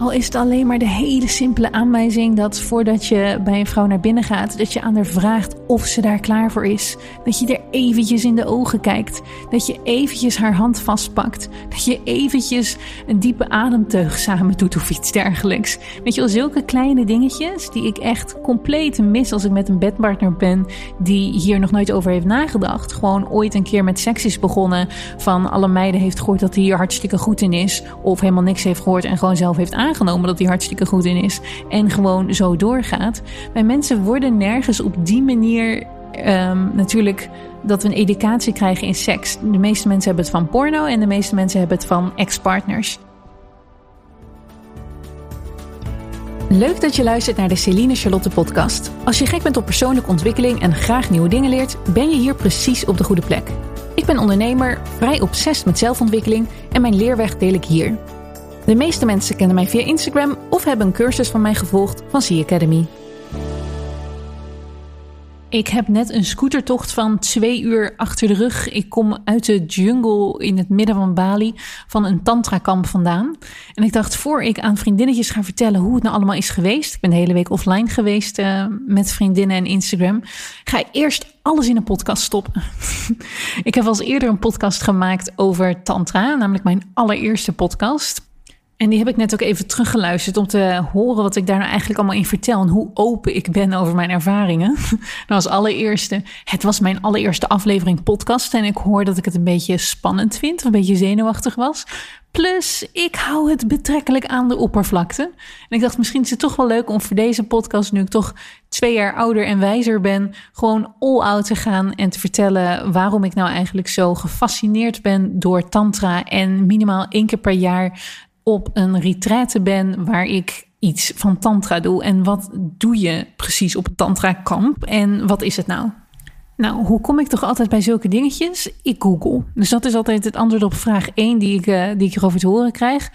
Al is het alleen maar de hele simpele aanwijzing dat voordat je bij een vrouw naar binnen gaat, dat je aan haar vraagt of ze daar klaar voor is. Dat je er eventjes in de ogen kijkt. Dat je eventjes haar hand vastpakt. Dat je eventjes een diepe ademteug samen doet of iets dergelijks. Weet je wel, zulke kleine dingetjes die ik echt compleet mis als ik met een bedpartner ben die hier nog nooit over heeft nagedacht. Gewoon ooit een keer met seks is begonnen van alle meiden heeft gehoord dat hij hier hartstikke goed in is. Of helemaal niks heeft gehoord en gewoon zelf heeft aangenomen dat hij hartstikke goed in is. En gewoon zo doorgaat. Wij mensen worden nergens op die manier um, natuurlijk dat we een educatie krijgen in seks. De meeste mensen hebben het van porno en de meeste mensen hebben het van ex-partners. Leuk dat je luistert naar de Celine Charlotte podcast. Als je gek bent op persoonlijke ontwikkeling en graag nieuwe dingen leert, ben je hier precies op de goede plek. Ik ben ondernemer, vrij obsessief met zelfontwikkeling en mijn leerweg deel ik hier. De meeste mensen kennen mij via Instagram of hebben een cursus van mij gevolgd van Sea Academy. Ik heb net een scootertocht van twee uur achter de rug. Ik kom uit de jungle in het midden van Bali van een tantra-kamp vandaan. En ik dacht, voor ik aan vriendinnetjes ga vertellen hoe het nou allemaal is geweest. Ik ben de hele week offline geweest uh, met vriendinnen en Instagram. Ga ik eerst alles in een podcast stoppen. ik heb al eerder een podcast gemaakt over tantra, namelijk mijn allereerste podcast. En die heb ik net ook even teruggeluisterd om te horen wat ik daar nou eigenlijk allemaal in vertel en hoe open ik ben over mijn ervaringen. Nou, als allereerste, het was mijn allereerste aflevering podcast en ik hoor dat ik het een beetje spannend vind, een beetje zenuwachtig was. Plus, ik hou het betrekkelijk aan de oppervlakte. En ik dacht, misschien is het toch wel leuk om voor deze podcast, nu ik toch twee jaar ouder en wijzer ben, gewoon all out te gaan en te vertellen waarom ik nou eigenlijk zo gefascineerd ben door Tantra en minimaal één keer per jaar op een retraite ben waar ik iets van tantra doe. En wat doe je precies op een tantra kamp en wat is het nou? Nou, hoe kom ik toch altijd bij zulke dingetjes? Ik google. Dus dat is altijd het antwoord op vraag 1 die ik, uh, die ik erover te horen krijg.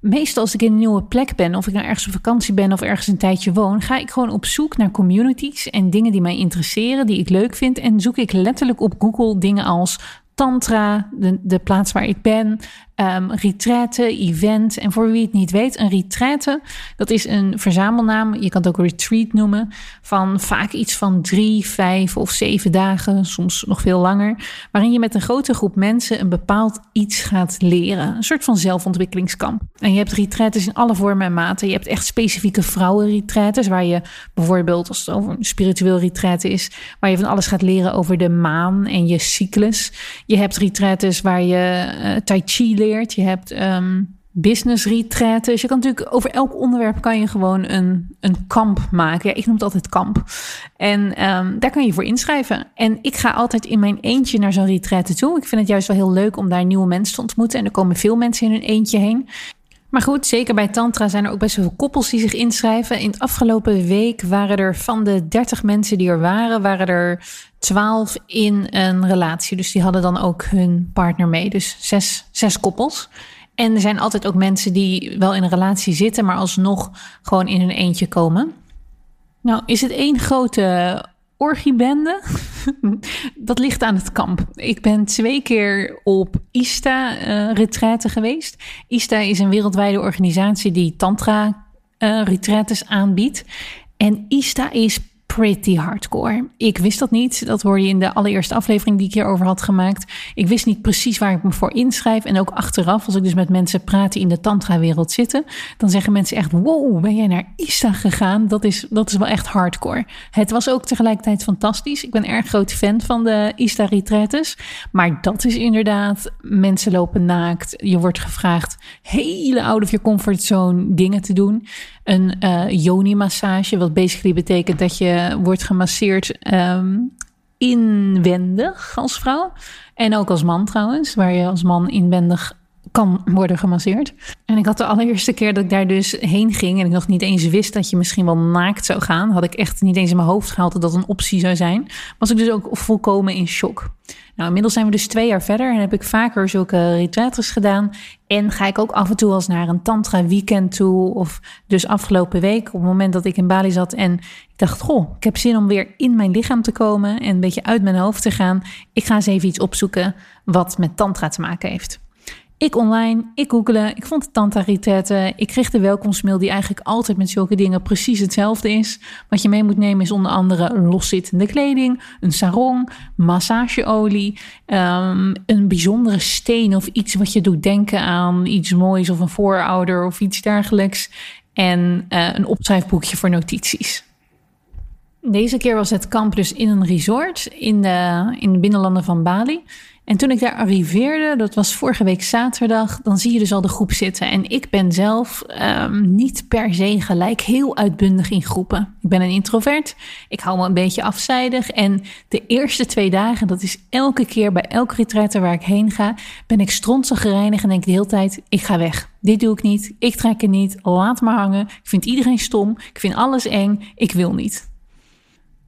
Meestal als ik in een nieuwe plek ben, of ik nou ergens op vakantie ben of ergens een tijdje woon, ga ik gewoon op zoek naar communities en dingen die mij interesseren, die ik leuk vind. En zoek ik letterlijk op Google dingen als tantra, de, de plaats waar ik ben, um, retraite, event. En voor wie het niet weet, een retraite, dat is een verzamelnaam. Je kan het ook retreat noemen. Van vaak iets van drie, vijf of zeven dagen, soms nog veel langer. Waarin je met een grote groep mensen een bepaald iets gaat leren. Een soort van zelfontwikkelingskamp. En je hebt retraites in alle vormen en maten. Je hebt echt specifieke vrouwenretraites, waar je bijvoorbeeld, als het over een spiritueel retraite is, waar je van alles gaat leren over de maan en je cyclus. Je hebt retraites waar je uh, tai chi leert je hebt um, business retreats. Dus je kan natuurlijk over elk onderwerp kan je gewoon een, een kamp maken. Ja, ik noem het altijd kamp. En um, daar kan je voor inschrijven. En ik ga altijd in mijn eentje naar zo'n retreat toe. Ik vind het juist wel heel leuk om daar nieuwe mensen te ontmoeten. En er komen veel mensen in hun eentje heen. Maar goed, zeker bij Tantra zijn er ook best veel koppels die zich inschrijven. In het afgelopen week waren er van de 30 mensen die er waren, waren er 12 in een relatie. Dus die hadden dan ook hun partner mee. Dus zes, zes koppels. En er zijn altijd ook mensen die wel in een relatie zitten, maar alsnog gewoon in hun eentje komen. Nou, is het één grote orgiebende. dat ligt aan het kamp. Ik ben twee keer op ISTA-retraite uh, geweest. ISTA is een wereldwijde organisatie die tantra-retraites uh, aanbiedt. En ISTA is pretty hardcore. Ik wist dat niet. Dat hoor je in de allereerste aflevering die ik hierover had gemaakt. Ik wist niet precies waar ik me voor inschrijf. En ook achteraf, als ik dus met mensen praat die in de tantra-wereld zitten, dan zeggen mensen echt: Wow, ben jij naar ISTA gegaan? Dat is, dat is wel echt hardcore. Het was ook tegelijkertijd fantastisch. Ik ben erg groot fan van de ISTA-retretes. Maar dat is inderdaad: mensen lopen naakt. Je wordt gevraagd hele out of your comfort zone dingen te doen een uh, yoni-massage, wat basically betekent dat je wordt gemasseerd um, inwendig als vrouw. En ook als man trouwens, waar je als man inwendig kan worden gemasseerd. En ik had de allereerste keer dat ik daar dus heen ging en ik nog niet eens wist dat je misschien wel naakt zou gaan, had ik echt niet eens in mijn hoofd gehaald dat dat een optie zou zijn, was ik dus ook volkomen in shock. Nou, inmiddels zijn we dus twee jaar verder en heb ik vaker zulke retreats gedaan. En ga ik ook af en toe als naar een tantra weekend toe. Of dus afgelopen week, op het moment dat ik in Bali zat en ik dacht, goh, ik heb zin om weer in mijn lichaam te komen en een beetje uit mijn hoofd te gaan. Ik ga eens even iets opzoeken wat met tantra te maken heeft. Ik online, ik googelen, ik vond de tantra Ik kreeg de welkomstmail die eigenlijk altijd met zulke dingen precies hetzelfde is. Wat je mee moet nemen is onder andere loszittende kleding, een sarong, massageolie, um, een bijzondere steen of iets wat je doet denken aan iets moois of een voorouder of iets dergelijks. En uh, een opschrijfboekje voor notities. Deze keer was het kamp dus in een resort in de, in de binnenlanden van Bali. En toen ik daar arriveerde, dat was vorige week zaterdag, dan zie je dus al de groep zitten. En ik ben zelf um, niet per se gelijk heel uitbundig in groepen. Ik ben een introvert, ik hou me een beetje afzijdig. En de eerste twee dagen, dat is elke keer bij elke retraite waar ik heen ga, ben ik strontzig gereinigd en denk de hele tijd, ik ga weg. Dit doe ik niet, ik trek er niet, laat me hangen. Ik vind iedereen stom, ik vind alles eng, ik wil niet.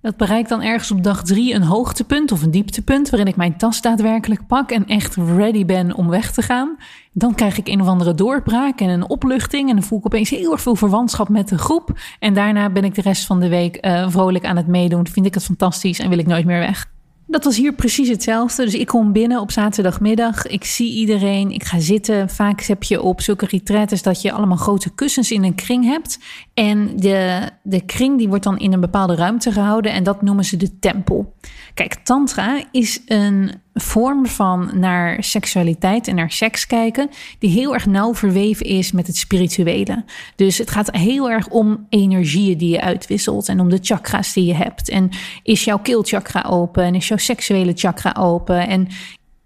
Dat bereikt dan ergens op dag drie een hoogtepunt of een dieptepunt, waarin ik mijn tas daadwerkelijk pak en echt ready ben om weg te gaan. Dan krijg ik een of andere doorbraak en een opluchting en dan voel ik opeens heel erg veel verwantschap met de groep. En daarna ben ik de rest van de week uh, vrolijk aan het meedoen, vind ik het fantastisch en wil ik nooit meer weg. Dat was hier precies hetzelfde. Dus ik kom binnen op zaterdagmiddag. Ik zie iedereen. Ik ga zitten. Vaak heb je op zulke retretes dat je allemaal grote kussens in een kring hebt. En de, de kring die wordt dan in een bepaalde ruimte gehouden. En dat noemen ze de tempel. Kijk, tantra is een vorm van naar seksualiteit en naar seks kijken, die heel erg nauw verweven is met het spirituele. Dus het gaat heel erg om energieën die je uitwisselt en om de chakra's die je hebt. En is jouw keelchakra open en is jouw seksuele chakra open en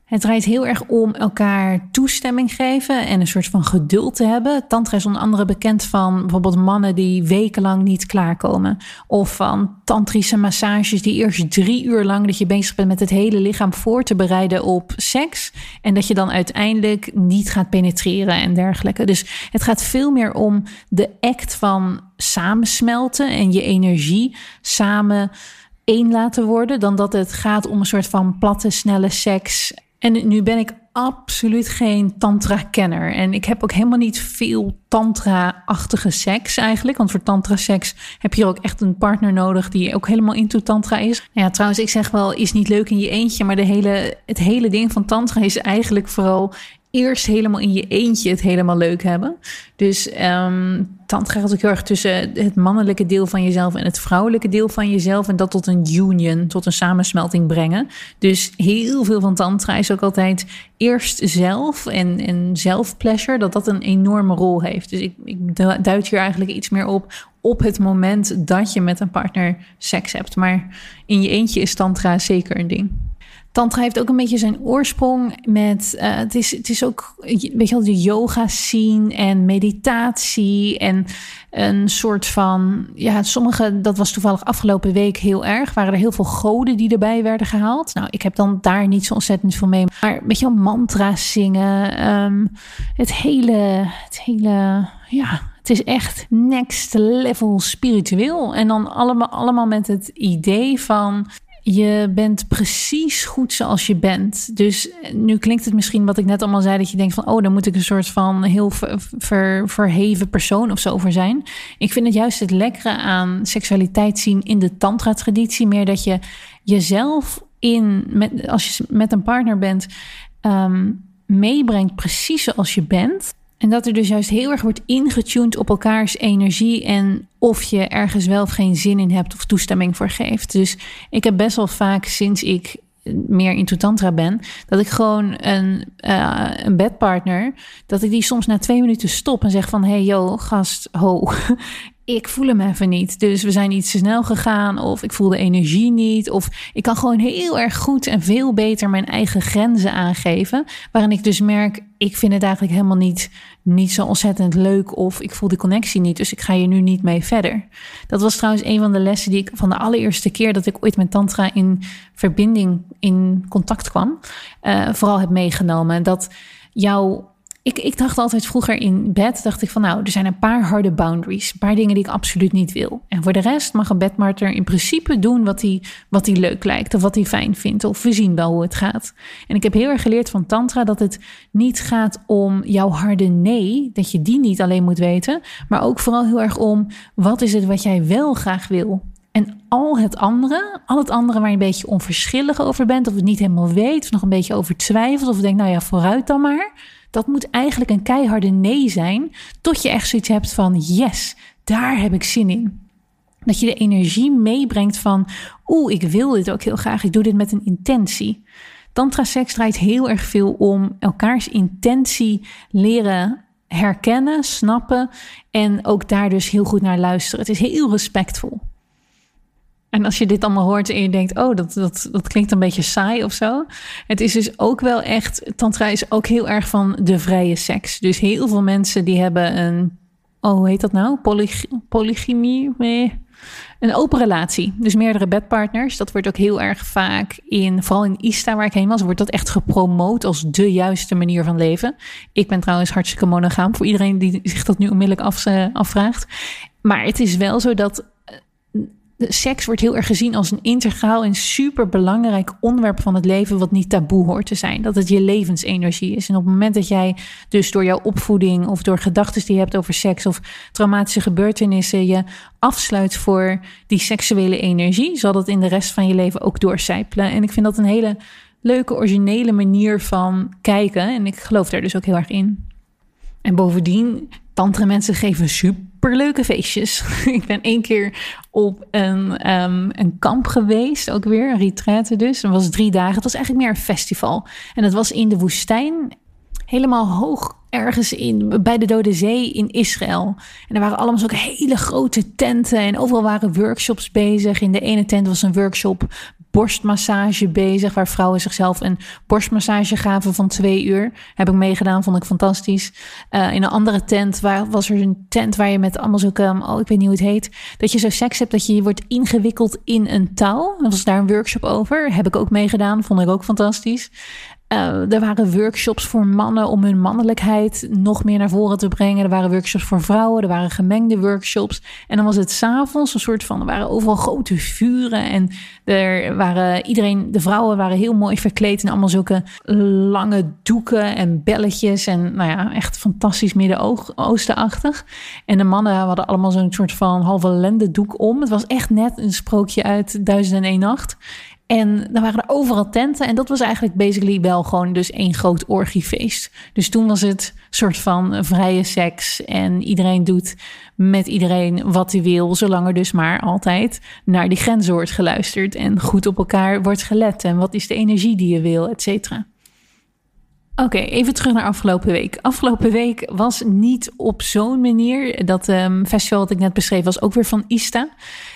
het draait heel erg om elkaar toestemming geven en een soort van geduld te hebben. Tantra is onder andere bekend van bijvoorbeeld mannen die wekenlang niet klaarkomen. Of van tantrische massages die eerst drie uur lang dat je bezig bent met het hele lichaam voor te bereiden op seks. En dat je dan uiteindelijk niet gaat penetreren en dergelijke. Dus het gaat veel meer om de act van samensmelten en je energie samen één laten worden, dan dat het gaat om een soort van platte, snelle seks en nu ben ik absoluut geen tantra-kenner. En ik heb ook helemaal niet veel tantra-achtige seks eigenlijk. Want voor tantra-seks heb je ook echt een partner nodig die ook helemaal into tantra is. Ja, trouwens, ik zeg wel, is niet leuk in je eentje. Maar de hele, het hele ding van tantra is eigenlijk vooral eerst helemaal in je eentje het helemaal leuk hebben. Dus tantra gaat ook heel erg tussen het mannelijke deel van jezelf en het vrouwelijke deel van jezelf. En dat tot een union, tot een samensmelting brengen. Dus heel veel van tantra is ook altijd eerst zelf en, en zelfpleasure, dat dat een enorme rol heeft. Dus ik, ik duid hier eigenlijk iets meer op op het moment dat je met een partner seks hebt. Maar in je eentje is tantra zeker een ding. Tantra heeft ook een beetje zijn oorsprong met. Uh, het, is, het is ook, weet je wel, de yoga scene en meditatie. En een soort van. Ja, sommige, dat was toevallig afgelopen week heel erg. Waren er heel veel goden die erbij werden gehaald. Nou, ik heb dan daar niet zo ontzettend veel mee. Maar weet je wel, mantra's zingen. Um, het hele. Het hele. Ja, het is echt next level spiritueel. En dan allemaal, allemaal met het idee van je bent precies goed zoals je bent. Dus nu klinkt het misschien wat ik net allemaal zei, dat je denkt van, oh, dan moet ik een soort van heel ver, verheven persoon of zo voor zijn. Ik vind het juist het lekkere aan seksualiteit zien in de tantra-traditie, meer dat je jezelf in, met, als je met een partner bent, um, meebrengt precies zoals je bent. En dat er dus juist heel erg wordt ingetuned op elkaars energie en of je ergens wel of geen zin in hebt of toestemming voor geeft. Dus ik heb best wel vaak sinds ik meer into tantra ben, dat ik gewoon een, uh, een bedpartner, dat ik die soms na twee minuten stop en zeg van, hey yo, gast, ho, ik voel hem even niet. Dus we zijn iets te snel gegaan. Of ik voel de energie niet. Of ik kan gewoon heel erg goed en veel beter mijn eigen grenzen aangeven. Waarin ik dus merk, ik vind het eigenlijk helemaal niet, niet zo ontzettend leuk. Of ik voel de connectie niet. Dus ik ga hier nu niet mee verder. Dat was trouwens een van de lessen die ik van de allereerste keer dat ik ooit met Tantra in verbinding, in contact kwam. Uh, vooral heb meegenomen. Dat jouw ik, ik dacht altijd vroeger in bed, dacht ik van nou, er zijn een paar harde boundaries. Een paar dingen die ik absoluut niet wil. En voor de rest mag een bedmarter in principe doen wat hij, wat hij leuk lijkt. Of wat hij fijn vindt. Of we zien wel hoe het gaat. En ik heb heel erg geleerd van tantra dat het niet gaat om jouw harde nee. Dat je die niet alleen moet weten. Maar ook vooral heel erg om wat is het wat jij wel graag wil. En al het andere, al het andere waar je een beetje onverschillig over bent, of het niet helemaal weet, of nog een beetje over twijfelt, of denkt, nou ja, vooruit dan maar dat moet eigenlijk een keiharde nee zijn, tot je echt zoiets hebt van yes, daar heb ik zin in. Dat je de energie meebrengt van, oeh, ik wil dit ook heel graag, ik doe dit met een intentie. Tantra seks draait heel erg veel om elkaars intentie leren herkennen, snappen en ook daar dus heel goed naar luisteren. Het is heel respectvol. En als je dit allemaal hoort en je denkt, oh, dat, dat, dat klinkt een beetje saai of zo. Het is dus ook wel echt, tantra is ook heel erg van de vrije seks. Dus heel veel mensen die hebben een, oh, hoe heet dat nou? Poly, polygamie? Nee. Een open relatie, dus meerdere bedpartners. Dat wordt ook heel erg vaak in, vooral in ISTA waar ik heen was, wordt dat echt gepromoot als de juiste manier van leven. Ik ben trouwens hartstikke monogaam voor iedereen die zich dat nu onmiddellijk af, eh, afvraagt. Maar het is wel zo dat seks wordt heel erg gezien als een integraal en superbelangrijk onderwerp van het leven, wat niet taboe hoort te zijn. Dat het je levensenergie is. En op het moment dat jij dus door jouw opvoeding of door gedachten die je hebt over seks of traumatische gebeurtenissen je afsluit voor die seksuele energie, zal dat in de rest van je leven ook doorcijpelen. En ik vind dat een hele leuke, originele manier van kijken. En ik geloof daar dus ook heel erg in. En bovendien, tantra mensen geven superleuke feestjes. ik ben één keer op een, um, een kamp geweest, ook weer, een retraite dus. Dat was drie dagen. Het was eigenlijk meer een festival. En dat was in de woestijn, helemaal hoog ergens in, bij de Dode Zee in Israël. En er waren allemaal zulke hele grote tenten en overal waren workshops bezig. In de ene tent was een workshop borstmassage bezig, waar vrouwen zichzelf een borstmassage gaven van twee uur. Heb ik meegedaan, vond ik fantastisch. Uh, in een andere tent waar, was er een tent waar je met allemaal zulke, oh ik weet niet hoe het heet, dat je zo seks hebt dat je wordt ingewikkeld in een touw. Er was daar een workshop over, heb ik ook meegedaan, vond ik ook fantastisch. Uh, er waren workshops voor mannen om hun mannelijkheid nog meer naar voren te brengen. Er waren workshops voor vrouwen, er waren gemengde workshops. En dan was het s'avonds een soort van, er waren overal grote vuren. En er waren, iedereen, de vrouwen waren heel mooi verkleed in allemaal zulke lange doeken en belletjes. En nou ja, echt fantastisch Midden-Oostenachtig. En de mannen hadden allemaal zo'n soort van halve lendendoek om. Het was echt net een sprookje uit Duizend en Nacht. En dan waren er overal tenten. En dat was eigenlijk basically wel gewoon dus één groot orgiefeest. Dus toen was het soort van vrije seks. En iedereen doet met iedereen wat hij wil. Zolang er dus maar altijd naar die grenzen wordt geluisterd. En goed op elkaar wordt gelet. En wat is de energie die je wil, et cetera. Oké, even terug naar afgelopen week. Afgelopen week was niet op zo'n manier. Dat um, festival dat ik net beschreef was ook weer van Ista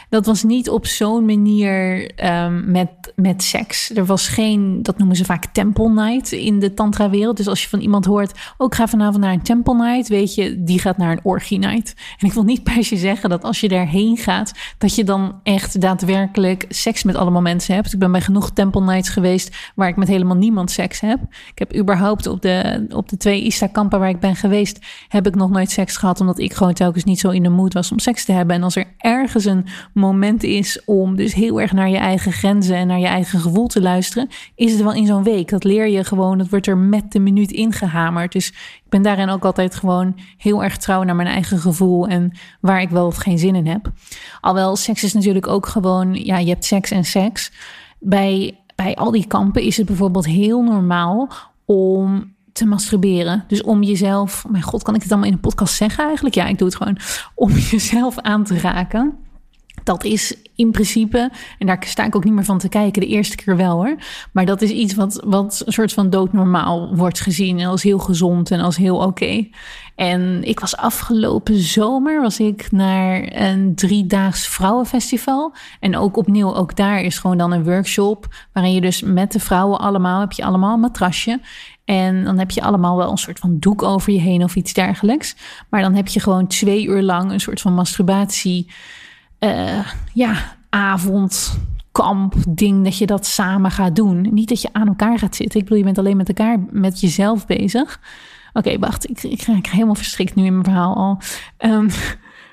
dat was niet op zo'n manier um, met, met seks. Er was geen, dat noemen ze vaak temple night in de tantra-wereld. Dus als je van iemand hoort, oh, ik ga vanavond naar een temple night, weet je, die gaat naar een orgie night. En ik wil niet per se zeggen dat als je daarheen gaat, dat je dan echt daadwerkelijk seks met allemaal mensen hebt. Ik ben bij genoeg temple nights geweest waar ik met helemaal niemand seks heb. Ik heb überhaupt op de, op de twee Ista-kampen waar ik ben geweest, heb ik nog nooit seks gehad, omdat ik gewoon telkens niet zo in de mood was om seks te hebben. En als er ergens een moment is om dus heel erg naar je eigen grenzen en naar je eigen gevoel te luisteren, is het wel in zo'n week. Dat leer je gewoon, dat wordt er met de minuut ingehamerd. Dus ik ben daarin ook altijd gewoon heel erg trouw naar mijn eigen gevoel en waar ik wel of geen zin in heb. Alhoewel, seks is natuurlijk ook gewoon, ja, je hebt seks en seks. Bij, bij al die kampen is het bijvoorbeeld heel normaal om te masturberen. Dus om jezelf, mijn god, kan ik het allemaal in een podcast zeggen eigenlijk? Ja, ik doe het gewoon om jezelf aan te raken dat is in principe, en daar sta ik ook niet meer van te kijken, de eerste keer wel hoor. Maar dat is iets wat, wat een soort van doodnormaal wordt gezien. En als heel gezond en als heel oké. En ik was afgelopen zomer was ik naar een driedaags vrouwenfestival. En ook opnieuw, ook daar is gewoon dan een workshop. Waarin je dus met de vrouwen allemaal, heb je allemaal een matrasje. En dan heb je allemaal wel een soort van doek over je heen of iets dergelijks. Maar dan heb je gewoon twee uur lang een soort van masturbatie uh, ja, avond, kamp, ding, dat je dat samen gaat doen. Niet dat je aan elkaar gaat zitten. Ik bedoel, je bent alleen met elkaar, met jezelf bezig. Oké, wacht, ik, ik, ik, ga helemaal verstrikt nu in mijn verhaal al. Um,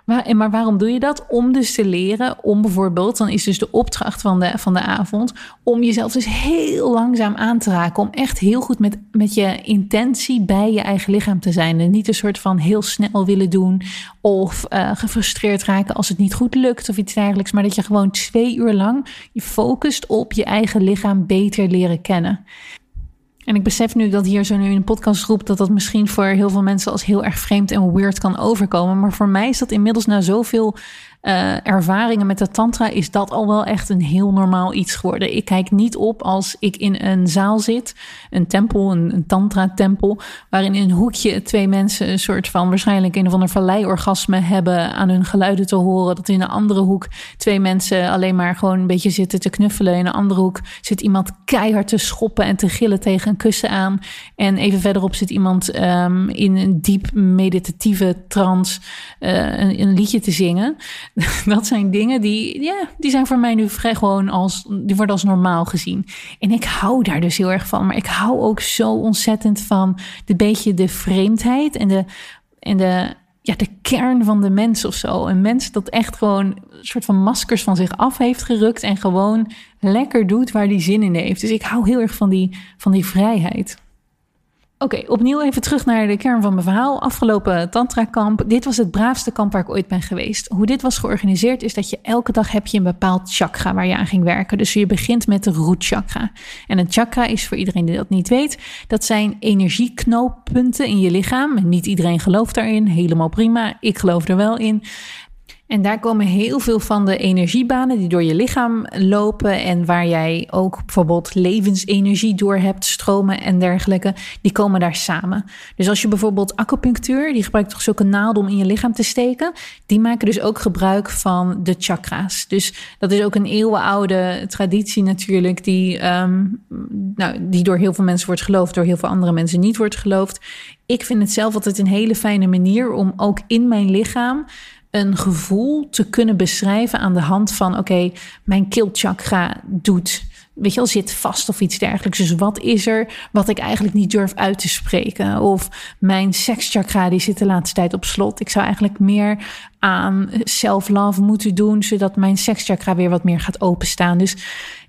maar, maar waarom doe je dat? Om dus te leren, om bijvoorbeeld, dan is dus de opdracht van de, van de avond, om jezelf dus heel langzaam aan te raken. Om echt heel goed met, met je intentie bij je eigen lichaam te zijn. En niet een soort van heel snel willen doen of uh, gefrustreerd raken als het niet goed lukt of iets dergelijks. Maar dat je gewoon twee uur lang je focust op je eigen lichaam beter leren kennen. En ik besef nu dat hier zo nu in een podcast roept dat dat misschien voor heel veel mensen als heel erg vreemd en weird kan overkomen. Maar voor mij is dat inmiddels na zoveel uh, ervaringen met de tantra is dat al wel echt een heel normaal iets geworden. Ik kijk niet op als ik in een zaal zit, een tempel, een, een tantra-tempel, waarin in een hoekje twee mensen een soort van waarschijnlijk een of ander valleiorgasme hebben aan hun geluiden te horen. Dat in een andere hoek twee mensen alleen maar gewoon een beetje zitten te knuffelen. In een andere hoek zit iemand keihard te schoppen en te gillen tegen een kussen aan. En even verderop zit iemand um, in een diep meditatieve trance uh, een, een liedje te zingen. dat zijn dingen die, ja, die zijn voor mij nu vrij gewoon als, die worden als normaal gezien. En ik hou daar dus heel erg van. Maar ik hou ook zo ontzettend van de beetje de vreemdheid en de, en de, ja, de kern van de mens of zo. Een mens dat echt gewoon een soort van maskers van zich af heeft gerukt en gewoon lekker doet waar hij zin in heeft. Dus ik hou heel erg van die, van die vrijheid. Oké, opnieuw even terug naar de kern van mijn verhaal. Afgelopen tantra-kamp. Dit was het braafste kamp waar ik ooit ben geweest. Hoe dit was georganiseerd is dat je elke dag heb je een bepaald chakra waar je aan ging werken. Dus je begint met de root chakra. En een chakra is voor iedereen die dat niet weet, dat zijn energieknooppunten in je lichaam. Niet iedereen gelooft daarin, helemaal prima. Ik geloof er wel in. En daar komen heel veel van de energiebanen die door je lichaam lopen en waar jij ook bijvoorbeeld levensenergie door hebt, stromen en dergelijke, die komen daar samen. Dus als je bijvoorbeeld acupunctuur, die gebruikt toch zulke naalden om in je lichaam te steken, die maken dus ook gebruik van de chakra's. Dus dat is ook een eeuwenoude traditie natuurlijk, die, um, nou, die door heel veel mensen wordt geloofd, door heel veel andere mensen niet wordt geloofd. Ik vind het zelf altijd een hele fijne manier om ook in mijn lichaam een gevoel te kunnen beschrijven aan de hand van: oké, mijn keelchakra doet. Weet je al zit vast of iets dergelijks. Dus wat is er wat ik eigenlijk niet durf uit te spreken? Of mijn sekschakra die zit de laatste tijd op slot. Ik zou eigenlijk meer aan self-love moeten doen, zodat mijn sekschakra weer wat meer gaat openstaan. Dus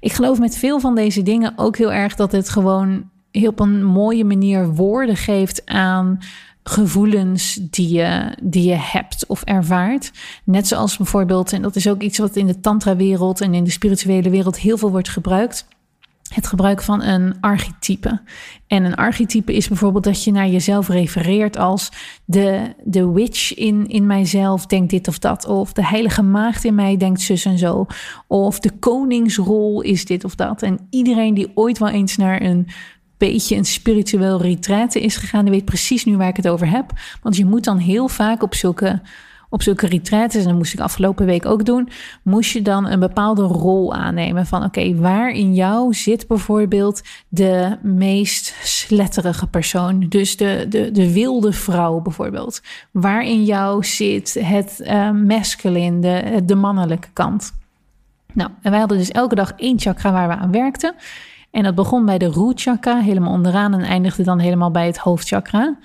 ik geloof met veel van deze dingen ook heel erg dat het gewoon heel op een mooie manier woorden geeft aan gevoelens die je, die je hebt of ervaart. Net zoals bijvoorbeeld, en dat is ook iets wat in de tantra-wereld en in de spirituele wereld heel veel wordt gebruikt. Het gebruik van een archetype. En een archetype is bijvoorbeeld dat je naar jezelf refereert als de, de witch in, in mijzelf denkt dit of dat. Of de heilige maagd in mij denkt zus en zo. Of de koningsrol is dit of dat. En iedereen die ooit wel eens naar een beetje een spiritueel retraite is gegaan, die weet precies nu waar ik het over heb. Want je moet dan heel vaak op zulke, op zulke retraites, en dat moest ik afgelopen week ook doen, moest je dan een bepaalde rol aannemen van oké, waar in jou zit bijvoorbeeld de meest sletterige persoon, dus de, de, de wilde vrouw bijvoorbeeld. Waar in jou zit het uh, masculine, de, de mannelijke kant. Nou, en wij hadden dus elke dag één chakra waar we aan werkten. En dat begon bij de root chakra, helemaal onderaan, en eindigde dan helemaal bij het hoofdchakra.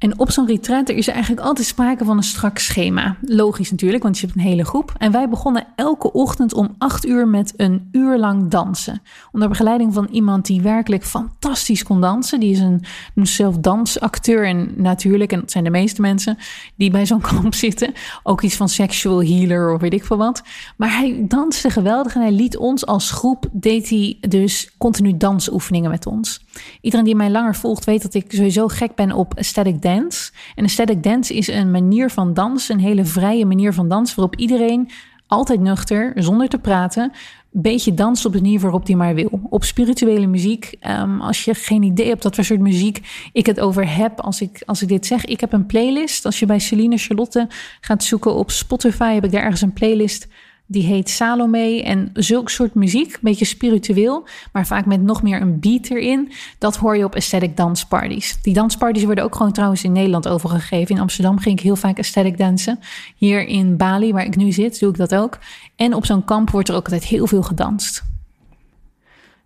En op zo'n retreat is er eigenlijk altijd sprake van een strak schema. Logisch natuurlijk, want je hebt een hele groep. En wij begonnen elke ochtend om acht uur met een uur lang dansen. Onder begeleiding van iemand die werkelijk fantastisch kon dansen. Die is een, een zelf dansacteur en natuurlijk, en dat zijn de meeste mensen die bij zo'n kamp zitten, ook iets van sexual healer of weet ik veel wat. Maar hij danste geweldig en hij liet ons als groep, deed hij dus continu dansoefeningen met ons. Iedereen die mij langer volgt weet dat ik sowieso gek ben op aesthetic dance dance. En aesthetic dance is een manier van dansen, een hele vrije manier van dansen, waarop iedereen altijd nuchter, zonder te praten, beetje danst op de manier waarop hij maar wil. Op spirituele muziek, um, als je geen idee hebt wat voor soort muziek ik het over heb, als ik, als ik dit zeg, ik heb een playlist. Als je bij Celine Charlotte gaat zoeken op Spotify, heb ik daar ergens een playlist die heet Salome. En zulk soort muziek, een beetje spiritueel, maar vaak met nog meer een beat erin. Dat hoor je op aesthetic dance parties. Die dansparties worden ook gewoon trouwens in Nederland overgegeven. In Amsterdam ging ik heel vaak aesthetic dansen. Hier in Bali, waar ik nu zit, doe ik dat ook. En op zo'n kamp wordt er ook altijd heel veel gedanst.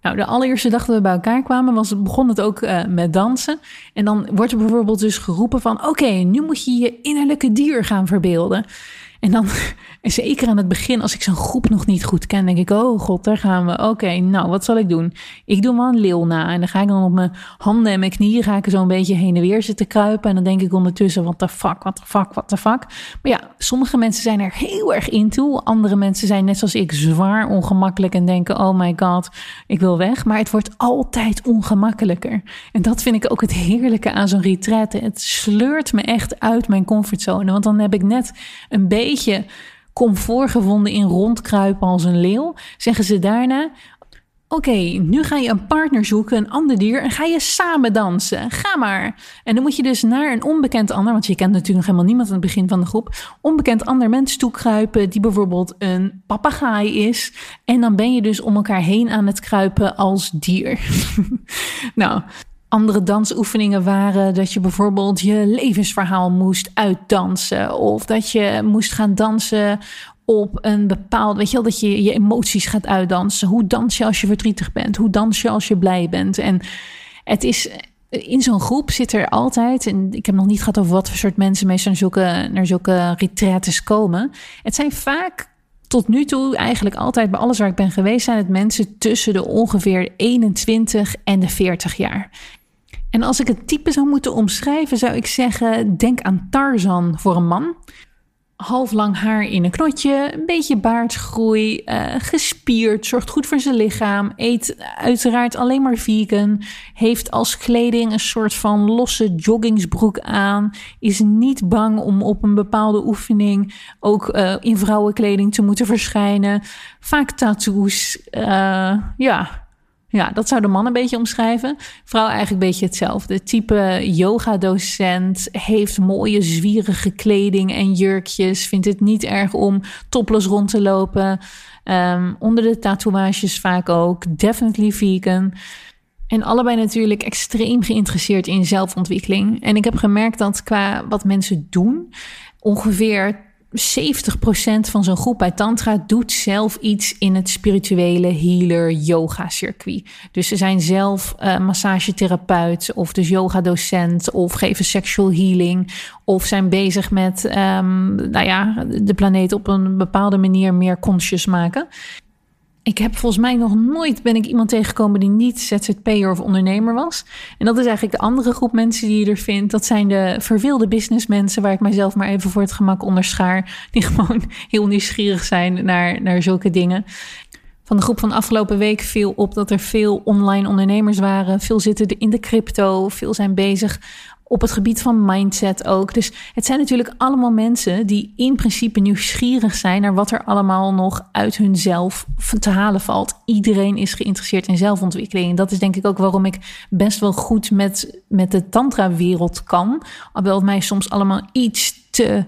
Nou, de allereerste dag dat we bij elkaar kwamen, was, begon het ook uh, met dansen. En dan wordt er bijvoorbeeld dus geroepen van... oké, nu moet je je innerlijke dier gaan verbeelden. En dan, en zeker aan het begin, als ik zo'n groep nog niet goed ken, denk ik, oh god, daar gaan we. Oké, nou, wat zal ik doen? Ik doe wel een leeuw na. En dan ga ik dan op mijn handen en mijn knieën, ga ik zo een beetje heen en weer zitten kruipen. En dan denk ik ondertussen, wat de fuck, wat de fuck, wat de fuck. Maar ja, sommige mensen zijn er heel erg in toe. Andere mensen zijn net zoals ik zwaar ongemakkelijk en denken, oh my god, ik wil weg. Maar het wordt altijd ongemakkelijker. En dat vind ik ook het heerlijke aan zo'n retraite. Het sleurt me echt uit mijn comfortzone. Want dan heb ik net een beetje comfort gevonden in rondkruipen als een leeuw. Zeggen ze daarna: Oké, nu ga je een partner zoeken, een ander dier, en ga je samen dansen. Ga maar. En dan moet je dus naar een onbekend ander, want je kent natuurlijk nog helemaal niemand aan het begin van de groep, onbekend ander mens toekruipen, die bijvoorbeeld een papegaai is. En dan ben je dus om elkaar heen aan het kruipen als dier. nou, andere dansoefeningen waren dat je bijvoorbeeld je levensverhaal moest uitdansen. Of dat je moest gaan dansen op een bepaald, weet je wel, dat je je emoties gaat uitdansen. Hoe dans je als je verdrietig bent? Hoe dans je als je blij bent? En het is in zo'n groep zit er altijd, en ik heb nog niet gehad over wat voor soort mensen meestal naar zulke, naar zulke retretes komen. Het zijn vaak tot nu toe, eigenlijk altijd bij alles waar ik ben geweest, zijn het mensen tussen de ongeveer 21 en de 40 jaar. En als ik het type zou moeten omschrijven, zou ik zeggen: denk aan Tarzan voor een man. Half lang haar in een knotje, een beetje baardgroei, uh, gespierd, zorgt goed voor zijn lichaam, eet uiteraard alleen maar vegan, heeft als kleding een soort van losse joggingsbroek aan, is niet bang om op een bepaalde oefening ook uh, in vrouwenkleding te moeten verschijnen, vaak tattoos, uh, ja, ja, dat zou de man een beetje omschrijven. Vrouw eigenlijk een beetje hetzelfde. Type yoga-docent, heeft mooie zwierige kleding en jurkjes. Vindt het niet erg om topless rond te lopen. Um, onder de tatoeages vaak ook. Definitely vegan. En allebei natuurlijk extreem geïnteresseerd in zelfontwikkeling. En ik heb gemerkt dat qua wat mensen doen, ongeveer 70% van zo'n groep bij Tantra doet zelf iets in het spirituele healer yoga circuit. Dus ze zijn zelf uh, massagetherapeut of dus yoga docent of geven sexual healing of zijn bezig met um, nou ja, de planeet op een bepaalde manier meer conscious maken. Ik heb volgens mij nog nooit ben ik iemand tegengekomen die niet ZZP'er of ondernemer was. En dat is eigenlijk de andere groep mensen die je er vindt. Dat zijn de verveelde businessmensen waar ik mijzelf maar even voor het gemak onderschaar. Die gewoon heel nieuwsgierig zijn naar, naar zulke dingen. Van de groep van afgelopen week viel op dat er veel online ondernemers waren. Veel zitten in de crypto, veel zijn bezig op het gebied van mindset ook. Dus het zijn natuurlijk allemaal mensen die in principe nieuwsgierig zijn naar wat er allemaal nog uit hunzelf te halen valt. Iedereen is geïnteresseerd in zelfontwikkeling. Dat is denk ik ook waarom ik best wel goed met, met de tantra-wereld kan. Alhoewel het mij soms allemaal iets te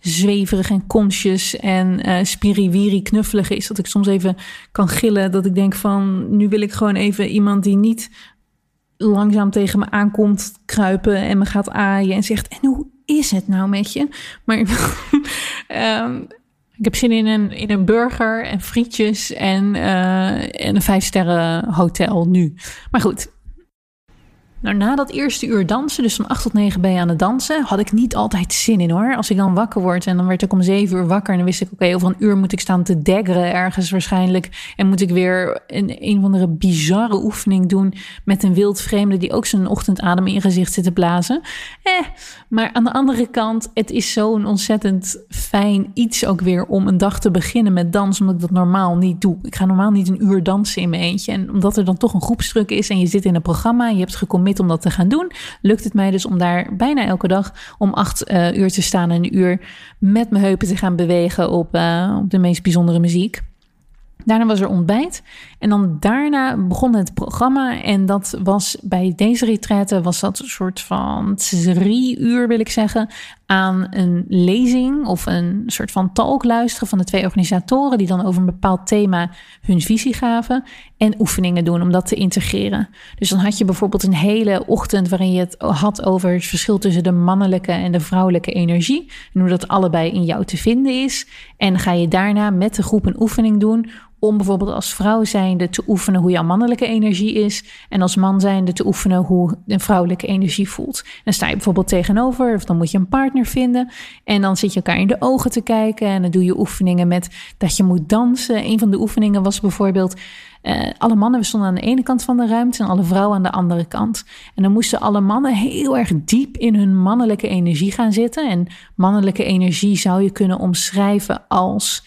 zweverig en conscious en uh, spiriwiri knuffelig is. Dat ik soms even kan gillen. Dat ik denk van, nu wil ik gewoon even iemand die niet langzaam tegen me aankomt kruipen en me gaat aaien en zegt: En hoe is het nou met je? Maar um, ik heb zin in een, in een burger en frietjes en, uh, en een vijf sterren hotel nu. Maar goed, nou, na dat eerste uur dansen, dus van 8 tot 9 ben je aan het dansen, had ik niet altijd zin in hoor. Als ik dan wakker word en dan werd ik om 7 uur wakker en dan wist ik, oké, over een uur moet ik staan te daggeren ergens waarschijnlijk. En moet ik weer een, een of andere bizarre oefening doen met een wild vreemde die ook zijn ochtendadem in gezicht zit te blazen. Eh, maar aan de andere kant, het is zo'n ontzettend fijn iets ook weer om een dag te beginnen met dans, omdat ik dat normaal niet doe. Ik ga normaal niet een uur dansen in mijn eentje. En omdat er dan toch een groepsdruk is en je zit in een programma, je hebt gecommitteerd om dat te gaan doen, lukt het mij dus om daar bijna elke dag om acht uh, uur te staan en een uur met mijn heupen te gaan bewegen op, uh, op de meest bijzondere muziek. Daarna was er ontbijt en dan daarna begon het programma. En dat was bij deze retraite was dat een soort van drie uur, wil ik zeggen, aan een lezing of een soort van talk luisteren van de twee organisatoren die dan over een bepaald thema hun visie gaven en oefeningen doen om dat te integreren. Dus dan had je bijvoorbeeld een hele ochtend waarin je het had over het verschil tussen de mannelijke en de vrouwelijke energie en hoe dat allebei in jou te vinden is. En ga je daarna met de groep een oefening doen om bijvoorbeeld als vrouw zijnde te oefenen hoe jouw mannelijke energie is. En als man zijnde te oefenen hoe een vrouwelijke energie voelt. Dan sta je bijvoorbeeld tegenover, of dan moet je een partner vinden. En dan zit je elkaar in de ogen te kijken. En dan doe je oefeningen met dat je moet dansen. Een van de oefeningen was bijvoorbeeld. Uh, alle mannen stonden aan de ene kant van de ruimte en alle vrouwen aan de andere kant. En dan moesten alle mannen heel erg diep in hun mannelijke energie gaan zitten. En mannelijke energie zou je kunnen omschrijven als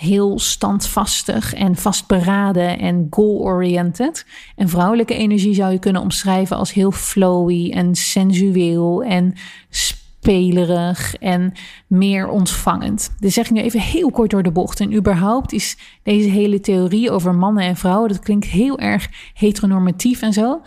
heel standvastig en vastberaden en goal-oriented. En vrouwelijke energie zou je kunnen omschrijven als heel flowy en sensueel en spelerig en meer ontvangend. Dit zeg ik nu even heel kort door de bocht. En überhaupt is deze hele theorie over mannen en vrouwen, dat klinkt heel erg heteronormatief en zo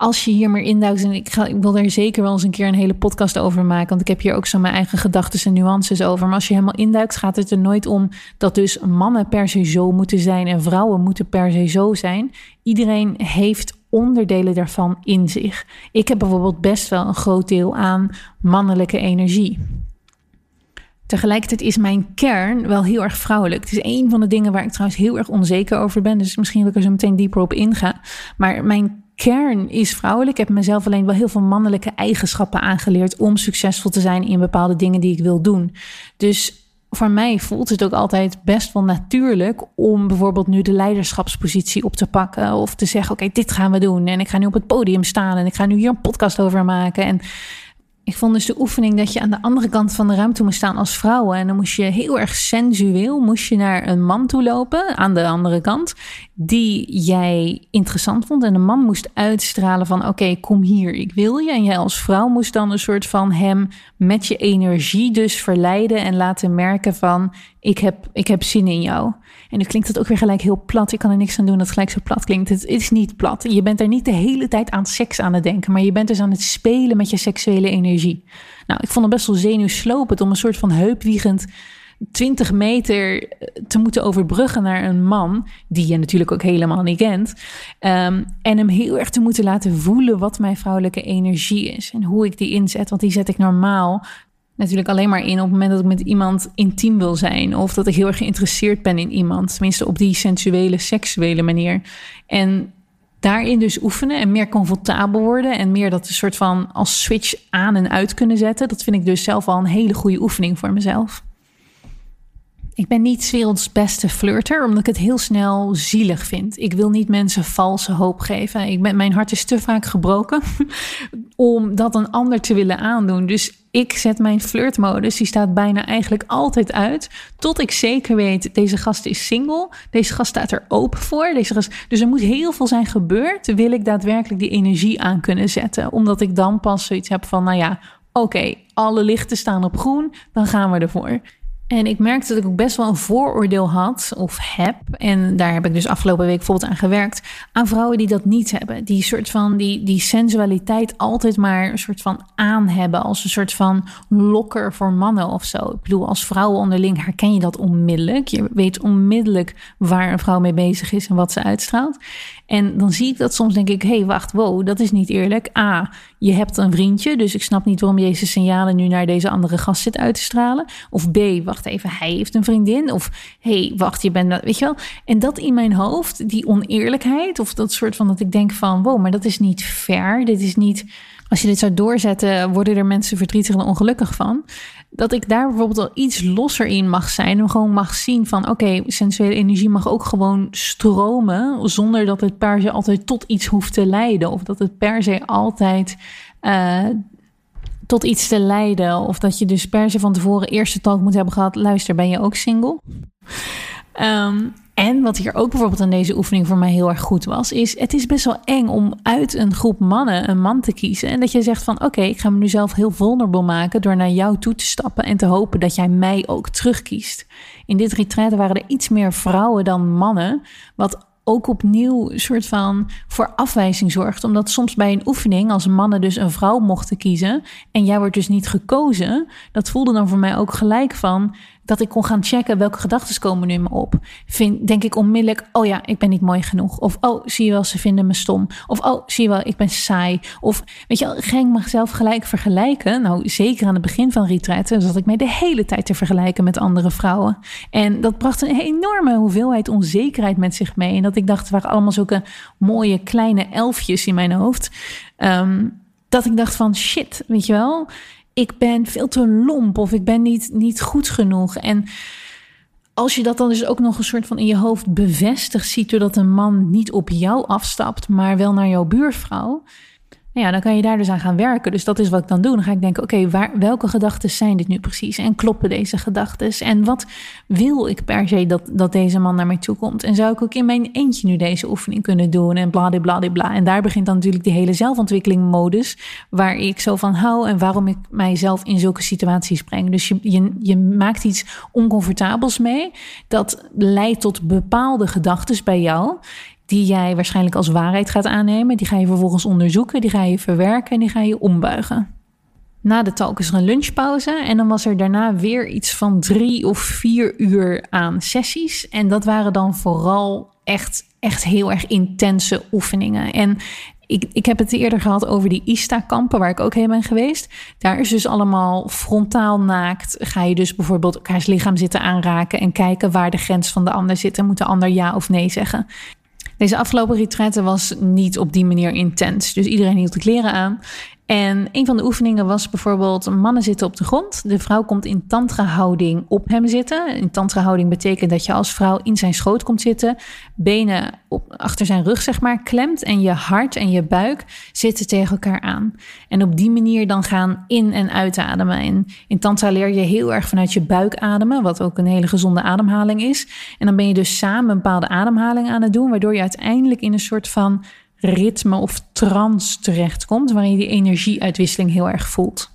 als je hier meer induikt, en ik, ga, ik wil er zeker wel eens een keer een hele podcast over maken, want ik heb hier ook zo mijn eigen gedachten en nuances over. Maar als je helemaal induikt, gaat het er nooit om dat dus mannen per se zo moeten zijn en vrouwen moeten per se zo zijn. Iedereen heeft onderdelen daarvan in zich. Ik heb bijvoorbeeld best wel een groot deel aan mannelijke energie. Tegelijkertijd is mijn kern wel heel erg vrouwelijk. Het is een van de dingen waar ik trouwens heel erg onzeker over ben. Dus misschien dat ik er zo meteen dieper op inga. Maar mijn kern is vrouwelijk. Ik heb mezelf alleen wel heel veel mannelijke eigenschappen aangeleerd om succesvol te zijn in bepaalde dingen die ik wil doen. Dus voor mij voelt het ook altijd best wel natuurlijk om bijvoorbeeld nu de leiderschapspositie op te pakken. Of te zeggen: Oké, dit gaan we doen. En ik ga nu op het podium staan en ik ga nu hier een podcast over maken. En ik vond dus de oefening dat je aan de andere kant van de ruimte moest staan als vrouw. En dan moest je heel erg sensueel moest je naar een man toe lopen aan de andere kant. Die jij interessant vond. En de man moest uitstralen van oké, kom hier, ik wil je. En jij als vrouw moest dan een soort van hem met je energie dus verleiden. En laten merken van ik heb, ik heb zin in jou. En nu klinkt het ook weer gelijk heel plat. Ik kan er niks aan doen dat het gelijk zo plat klinkt. Het is niet plat. Je bent er niet de hele tijd aan seks aan het denken, maar je bent dus aan het spelen met je seksuele energie. Nou, ik vond het best wel zenuwslopend om een soort van heupwiegend 20 meter te moeten overbruggen naar een man, die je natuurlijk ook helemaal niet kent. Um, en hem heel erg te moeten laten voelen wat mijn vrouwelijke energie is en hoe ik die inzet. Want die zet ik normaal natuurlijk alleen maar in op het moment dat ik met iemand intiem wil zijn. Of dat ik heel erg geïnteresseerd ben in iemand. Tenminste op die sensuele, seksuele manier. En daarin dus oefenen en meer comfortabel worden. En meer dat een soort van als switch aan en uit kunnen zetten. Dat vind ik dus zelf al een hele goede oefening voor mezelf. Ik ben niet werelds beste flirter, omdat ik het heel snel zielig vind. Ik wil niet mensen valse hoop geven. Ik ben, mijn hart is te vaak gebroken om dat een ander te willen aandoen. Dus ik zet mijn flirtmodus, die staat bijna eigenlijk altijd uit. Tot ik zeker weet, deze gast is single. Deze gast staat er open voor. Deze gast, dus er moet heel veel zijn gebeurd. Wil ik daadwerkelijk die energie aan kunnen zetten. Omdat ik dan pas zoiets heb van, nou ja, oké, alle lichten staan op groen. Dan gaan we ervoor. En ik merkte dat ik ook best wel een vooroordeel had of heb. En daar heb ik dus afgelopen week bijvoorbeeld aan gewerkt. Aan vrouwen die dat niet hebben. Die soort van die, die sensualiteit altijd maar een soort van aan hebben. Als een soort van lokker voor mannen of zo. Ik bedoel, als vrouwen onderling herken je dat onmiddellijk. Je weet onmiddellijk waar een vrouw mee bezig is en wat ze uitstraalt. En dan zie ik dat soms denk ik, hé, hey, wacht, wow, dat is niet eerlijk. A, je hebt een vriendje, dus ik snap niet waarom je deze signalen nu naar deze andere gast zit uit te stralen. Of B, wacht even, hij heeft een vriendin. Of hé, hey, wacht, je bent, weet je wel. En dat in mijn hoofd, die oneerlijkheid, of dat soort van dat ik denk van, wow, maar dat is niet fair. Dit is niet, als je dit zou doorzetten, worden er mensen verdrietig en ongelukkig van dat ik daar bijvoorbeeld al iets losser in mag zijn. En gewoon mag zien van oké, sensuele energie mag ook gewoon stromen. Zonder dat het per se altijd tot iets hoeft te leiden. Of dat het per se altijd uh, tot iets te leiden. Of dat je dus per se van tevoren eerste talk moet hebben gehad. Luister, ben je ook single? Um, en wat hier ook bijvoorbeeld aan deze oefening voor mij heel erg goed was, is het is best wel eng om uit een groep mannen een man te kiezen. En dat je zegt van oké, ik ga me nu zelf heel vulnerable maken door naar jou toe te stappen en te hopen dat jij mij ook terugkiest. In dit retreat waren er iets meer vrouwen dan mannen, wat ook opnieuw een soort van voor afwijzing zorgt. Omdat soms bij een oefening, als mannen dus een vrouw mochten kiezen en jij wordt dus niet gekozen, dat voelde dan voor mij ook gelijk van dat ik kon gaan checken welke gedachten komen nu in me op. Vind, denk ik onmiddellijk, oh ja, ik ben niet mooi genoeg. Of oh, zie je wel, ze vinden me stom. Of oh, zie je wel, ik ben saai. Of weet je, ging ik mezelf gelijk vergelijken. Nou, zeker aan het begin van retreiten zat ik mij de hele tijd te vergelijken met andere vrouwen. En dat bracht een enorme hoeveelheid onzekerheid met zich mee. En dat ik dacht, het waren allemaal zulke mooie kleine elfjes in mijn hoofd. Ehm, dat ik dacht van shit, weet je wel ik ben veel te lomp of ik ben niet, niet goed genoeg. En als je dat dan dus ook nog een soort van in je hoofd bevestigd ziet, doordat een man niet op jou afstapt, maar wel naar jouw buurvrouw, nou ja, dan kan je daar dus aan gaan werken. Dus dat is wat ik dan doe. Dan ga ik denken, oké, waar welke gedachten zijn dit nu precies? En kloppen deze gedachten? En wat wil ik per se dat, dat deze man naar mij toe komt? En zou ik ook in mijn eentje nu deze oefening kunnen doen? En bladibladibla. En daar begint dan natuurlijk die hele zelfontwikkeling modus, waar ik zo van hou en waarom ik mijzelf in zulke situaties breng. Dus je, je, je maakt iets oncomfortabels mee. Dat leidt tot bepaalde gedachten bij jou die jij waarschijnlijk als waarheid gaat aannemen. Die ga je vervolgens onderzoeken, die ga je verwerken en die ga je ombuigen. Na de talk is er een lunchpauze en dan was er daarna weer iets van drie of vier uur aan sessies. En dat waren dan vooral echt, echt heel erg intense oefeningen. En ik, ik heb het eerder gehad over die ISTA-kampen, waar ik ook heen ben geweest. Daar is dus allemaal frontaal naakt. Ga je dus bijvoorbeeld elkaars lichaam zitten aanraken en kijken waar de grens van de ander zit. En moet de ander ja of nee zeggen. Deze afgelopen retraite was niet op die manier intens. Dus iedereen hield de kleren aan. En een van de oefeningen was bijvoorbeeld: mannen zitten op de grond. De vrouw komt in tantra-houding op hem zitten. In tantra-houding betekent dat je als vrouw in zijn schoot komt zitten, benen op, achter zijn rug, zeg maar, klemt en je hart en je buik zitten tegen elkaar aan. En op die manier dan gaan in- en uitademen. En in tantra leer je heel erg vanuit je buik ademen, wat ook een hele gezonde ademhaling is. En dan ben je dus samen een bepaalde ademhaling aan het doen, waardoor je uiteindelijk in een soort van ritme of trance terechtkomt, waarin je die energieuitwisseling heel erg voelt.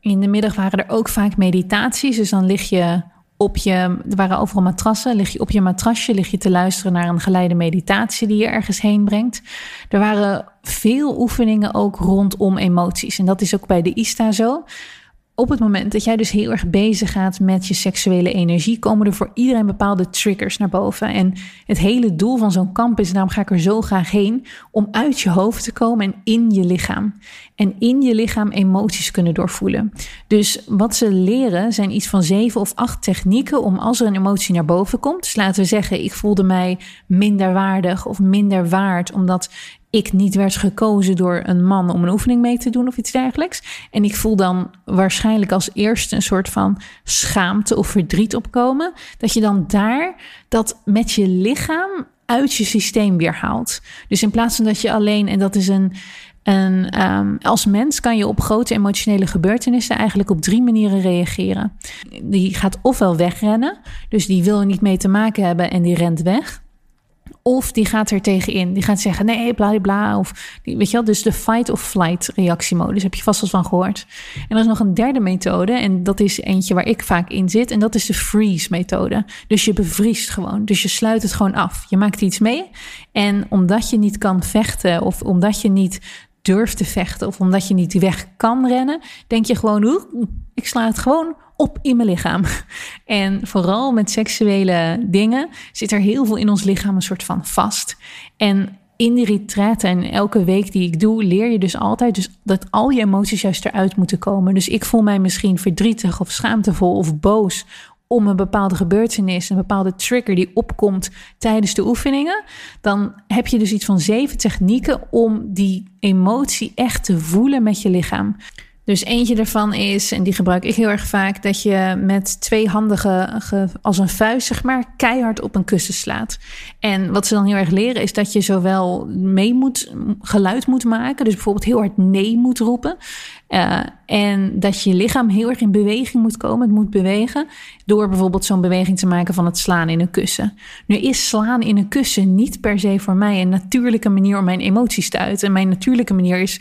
In de middag waren er ook vaak meditaties, dus dan lig je op je, er waren overal matrassen, lig je op je matrasje, lig je te luisteren naar een geleide meditatie die je ergens heen brengt. Er waren veel oefeningen ook rondom emoties en dat is ook bij de ISTA zo op het moment dat jij dus heel erg bezig gaat met je seksuele energie, komen er voor iedereen bepaalde triggers naar boven. En het hele doel van zo'n kamp is, daarom ga ik er zo graag heen, om uit je hoofd te komen en in je lichaam. En in je lichaam emoties kunnen doorvoelen. Dus wat ze leren zijn iets van zeven of acht technieken om als er een emotie naar boven komt. Dus laten we zeggen, ik voelde mij minder waardig of minder waard, omdat ik niet werd gekozen door een man om een oefening mee te doen of iets dergelijks. En ik voel dan waarschijnlijk als eerste een soort van schaamte of verdriet opkomen. Dat je dan daar dat met je lichaam uit je systeem weer haalt. Dus in plaats van dat je alleen, en dat is een. En um, als mens kan je op grote emotionele gebeurtenissen eigenlijk op drie manieren reageren. Die gaat ofwel wegrennen, dus die wil er niet mee te maken hebben en die rent weg. Of die gaat er tegenin. Die gaat zeggen: nee, bla bla. Of weet je wel, dus de fight of flight reactiemodus heb je vast wel van gehoord. En er is nog een derde methode. En dat is eentje waar ik vaak in zit. En dat is de freeze methode. Dus je bevriest gewoon. Dus je sluit het gewoon af. Je maakt iets mee. En omdat je niet kan vechten, of omdat je niet durft te vechten, of omdat je niet weg kan rennen, denk je gewoon: ik sla het gewoon op in mijn lichaam. En vooral met seksuele dingen zit er heel veel in ons lichaam een soort van vast. En in die retraite en elke week die ik doe, leer je dus altijd dus dat al je emoties juist eruit moeten komen. Dus ik voel mij misschien verdrietig of schaamtevol of boos om een bepaalde gebeurtenis, een bepaalde trigger die opkomt tijdens de oefeningen, dan heb je dus iets van zeven technieken om die emotie echt te voelen met je lichaam. Dus eentje daarvan is, en die gebruik ik heel erg vaak, dat je met twee handen als een vuist, zeg maar, keihard op een kussen slaat. En wat ze dan heel erg leren, is dat je zowel mee moet, geluid moet maken, dus bijvoorbeeld heel hard nee moet roepen. Uh, en dat je lichaam heel erg in beweging moet komen, het moet bewegen, door bijvoorbeeld zo'n beweging te maken van het slaan in een kussen. Nu is slaan in een kussen niet per se voor mij een natuurlijke manier om mijn emoties te uiten. En mijn natuurlijke manier is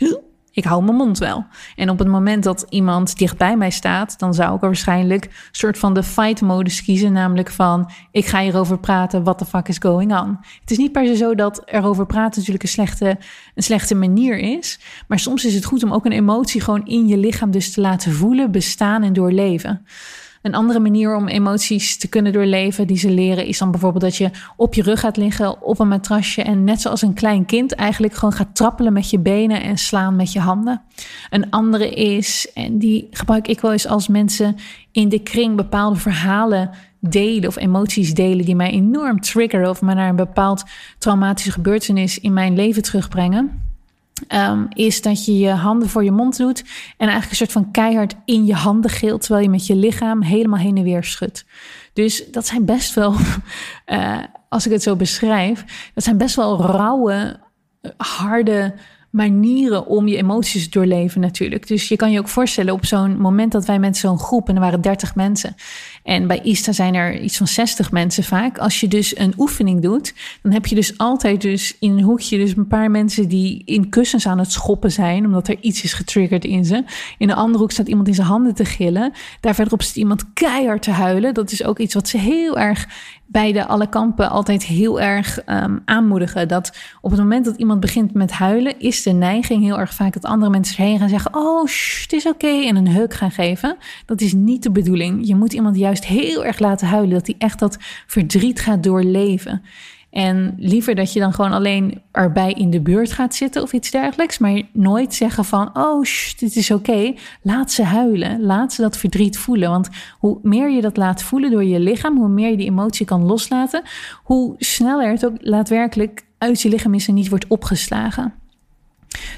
ik hou mijn mond wel. En op het moment dat iemand dichtbij mij staat, dan zou ik er waarschijnlijk een soort van de fight-modus kiezen. Namelijk van, ik ga hierover praten, what the fuck is going on? Het is niet per se zo dat erover praten natuurlijk een slechte, een slechte manier is. Maar soms is het goed om ook een emotie gewoon in je lichaam dus te laten voelen, bestaan en doorleven. Een andere manier om emoties te kunnen doorleven die ze leren is dan bijvoorbeeld dat je op je rug gaat liggen op een matrasje en net zoals een klein kind eigenlijk gewoon gaat trappelen met je benen en slaan met je handen. Een andere is, en die gebruik ik wel eens als mensen in de kring bepaalde verhalen delen of emoties delen die mij enorm triggeren of me naar een bepaald traumatische gebeurtenis in mijn leven terugbrengen. Um, is dat je je handen voor je mond doet en eigenlijk een soort van keihard in je handen gilt, terwijl je met je lichaam helemaal heen en weer schudt. Dus dat zijn best wel, uh, als ik het zo beschrijf, dat zijn best wel rauwe, harde manieren om je emoties te doorleven natuurlijk. Dus je kan je ook voorstellen op zo'n moment dat wij met zo'n groep, en er waren 30 mensen, en bij ISTA zijn er iets van 60 mensen vaak. Als je dus een oefening doet, dan heb je dus altijd dus in een hoekje dus een paar mensen die in kussens aan het schoppen zijn, omdat er iets is getriggerd in ze. In een andere hoek staat iemand in zijn handen te gillen. Daar verderop zit iemand keihard te huilen. Dat is ook iets wat ze heel erg bij de alle kampen altijd heel erg um, aanmoedigen. Dat op het moment dat iemand begint met huilen, is de neiging heel erg vaak dat andere mensen heen gaan zeggen: Oh, het is oké. en een heuk gaan geven. Dat is niet de bedoeling. Je moet iemand juist heel erg laten huilen. Dat hij echt dat verdriet gaat doorleven. En liever dat je dan gewoon alleen erbij in de buurt gaat zitten of iets dergelijks. Maar nooit zeggen van, oh, dit is oké. Laat ze huilen. Laat ze dat verdriet voelen. Want hoe meer je dat laat voelen door je lichaam, hoe meer je die emotie kan loslaten, hoe sneller het ook daadwerkelijk uit je lichaam is en niet wordt opgeslagen.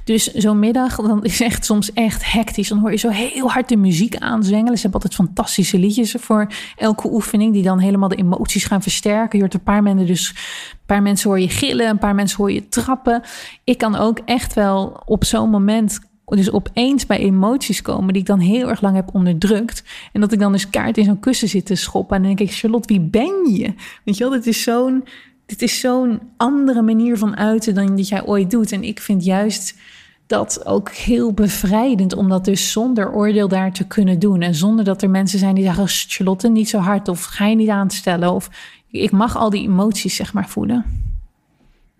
Dus zo'n middag, dan is echt soms echt hectisch. Dan hoor je zo heel hard de muziek aanzwengelen. Ze hebben altijd fantastische liedjes voor elke oefening, die dan helemaal de emoties gaan versterken. Je hoort een paar mensen dus, een paar mensen hoor je gillen, een paar mensen hoor je trappen. Ik kan ook echt wel op zo'n moment dus opeens bij emoties komen die ik dan heel erg lang heb onderdrukt. En dat ik dan dus kaart in zo'n kussen zit te schoppen. En dan denk ik, Charlotte, wie ben je? Weet je wel, dit is zo'n dit is zo'n andere manier van uiten dan dat jij ooit doet. En ik vind juist dat ook heel bevrijdend om dat dus zonder oordeel daar te kunnen doen. En zonder dat er mensen zijn die zeggen: Charlotte, niet zo hard. Of ga je niet aanstellen. Of ik mag al die emoties, zeg maar, voelen.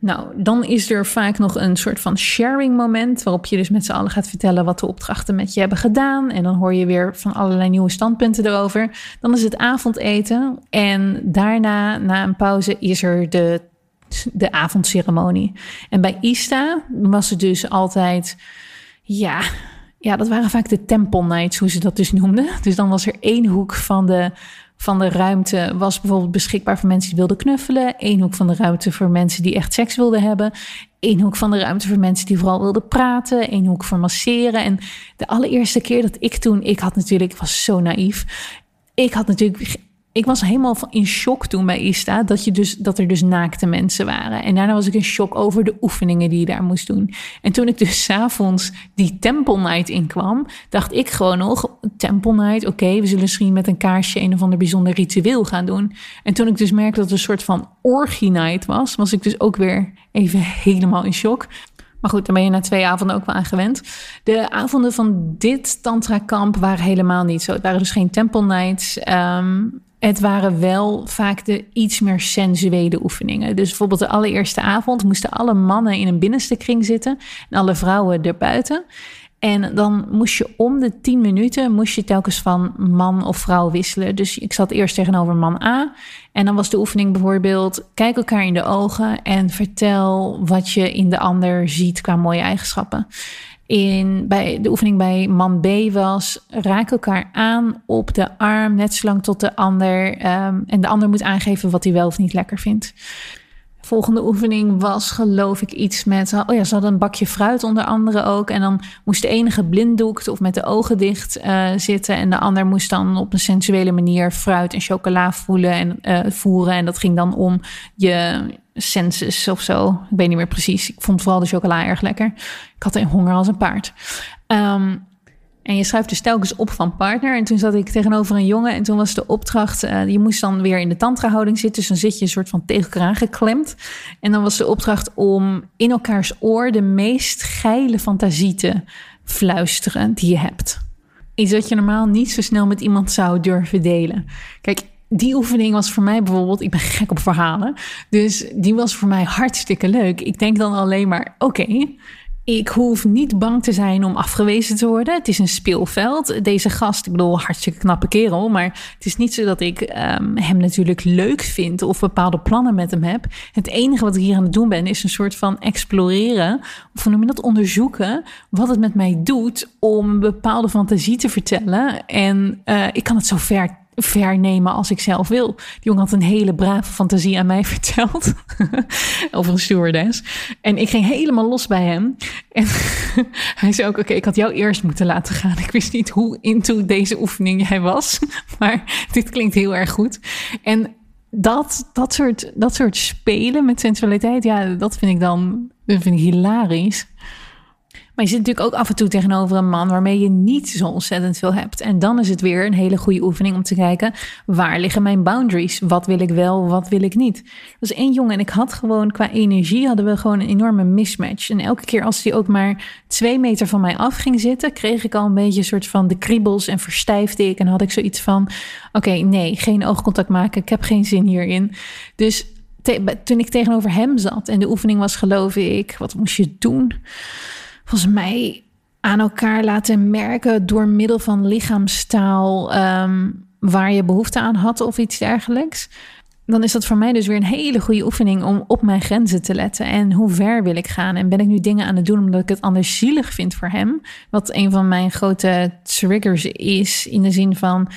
Nou, dan is er vaak nog een soort van sharing moment, waarop je dus met z'n allen gaat vertellen wat de opdrachten met je hebben gedaan. En dan hoor je weer van allerlei nieuwe standpunten erover. Dan is het avondeten en daarna, na een pauze, is er de, de avondceremonie. En bij Ista was het dus altijd, ja, ja, dat waren vaak de temple nights, hoe ze dat dus noemden. Dus dan was er één hoek van de van de ruimte was bijvoorbeeld beschikbaar voor mensen die wilden knuffelen. Eén hoek van de ruimte voor mensen die echt seks wilden hebben. Eén hoek van de ruimte voor mensen die vooral wilden praten. Eén hoek voor masseren. En de allereerste keer dat ik toen, ik had natuurlijk, ik was zo naïef. Ik had natuurlijk ik was helemaal in shock toen bij ISTA dat, je dus, dat er dus naakte mensen waren. En daarna was ik in shock over de oefeningen die je daar moest doen. En toen ik dus s'avonds die Temple Night inkwam, dacht ik gewoon nog: Temple Night, oké, we zullen misschien met een kaarsje een of ander bijzonder ritueel gaan doen. En toen ik dus merkte dat het een soort van orgie night was, was ik dus ook weer even helemaal in shock. Maar goed, dan ben je na twee avonden ook wel aan gewend. De avonden van dit tantra-kamp waren helemaal niet zo. Het waren dus geen temple nights. Um, het waren wel vaak de iets meer sensuele oefeningen. Dus bijvoorbeeld de allereerste avond moesten alle mannen in een binnenste kring zitten en alle vrouwen erbuiten. En dan moest je om de 10 minuten moest je telkens van man of vrouw wisselen. Dus ik zat eerst tegenover man A. En dan was de oefening bijvoorbeeld: kijk elkaar in de ogen en vertel wat je in de ander ziet qua mooie eigenschappen in, bij de oefening bij man B was: raak elkaar aan op de arm, net zolang tot de ander. Um, en de ander moet aangeven wat hij wel of niet lekker vindt. Volgende oefening was geloof ik iets met... Oh ja, ze hadden een bakje fruit onder andere ook. En dan moest de enige blinddoekt of met de ogen dicht uh, zitten. En de ander moest dan op een sensuele manier fruit en chocola voelen en uh, voeren. En dat ging dan om je senses of zo. Ik weet niet meer precies. Ik vond vooral de chocola erg lekker. Ik had een honger als een paard. Um, en je schrijft dus telkens op van partner. En toen zat ik tegenover een jongen en toen was de opdracht... Uh, je moest dan weer in de tantra-houding zitten. Dus dan zit je een soort van tegen elkaar aangeklemd. En dan was de opdracht om in elkaars oor... de meest geile fantasie te fluisteren die je hebt. Iets dat je normaal niet zo snel met iemand zou durven delen. Kijk, die oefening was voor mij bijvoorbeeld, ik ben gek op verhalen. Dus die was voor mij hartstikke leuk. Ik denk dan alleen maar, oké, ik hoef niet bang te zijn om afgewezen te worden. Het is een speelveld. Deze gast, ik bedoel, hartstikke knappe kerel. Maar het is niet zo dat ik um, hem natuurlijk leuk vind of bepaalde plannen met hem heb. Het enige wat ik hier aan het doen ben, is een soort van exploreren. Of noem dat? Onderzoeken wat het met mij doet om bepaalde fantasie te vertellen. En uh, ik kan het zo ver vernemen als ik zelf wil. Die jongen had een hele brave fantasie aan mij verteld. over een stewardess. En ik ging helemaal los bij hem. En hij zei ook, oké, ik had jou eerst moeten laten gaan. Ik wist niet hoe into deze oefening jij was. Maar dit klinkt heel erg goed. En dat, dat, soort, dat soort spelen met sensualiteit, ja, dat vind ik dan dat vind ik hilarisch. Maar je zit natuurlijk ook af en toe tegenover een man waarmee je niet zo ontzettend veel hebt. En dan is het weer een hele goede oefening om te kijken waar liggen mijn boundaries? Wat wil ik wel, wat wil ik niet? Dat is één jongen en ik had gewoon qua energie hadden we gewoon een enorme mismatch. En elke keer als hij ook maar twee meter van mij af ging zitten, kreeg ik al een beetje een soort van de kriebels en verstijfde ik. En had ik zoiets van: oké, nee, geen oogcontact maken. Ik heb geen zin hierin. Dus toen ik tegenover hem zat en de oefening was, geloof ik, wat moest je doen? Volgens mij aan elkaar laten merken door middel van lichaamstaal um, waar je behoefte aan had of iets dergelijks. Dan is dat voor mij dus weer een hele goede oefening om op mijn grenzen te letten. En hoe ver wil ik gaan? En ben ik nu dingen aan het doen omdat ik het anders zielig vind voor hem? Wat een van mijn grote triggers is. In de zin van: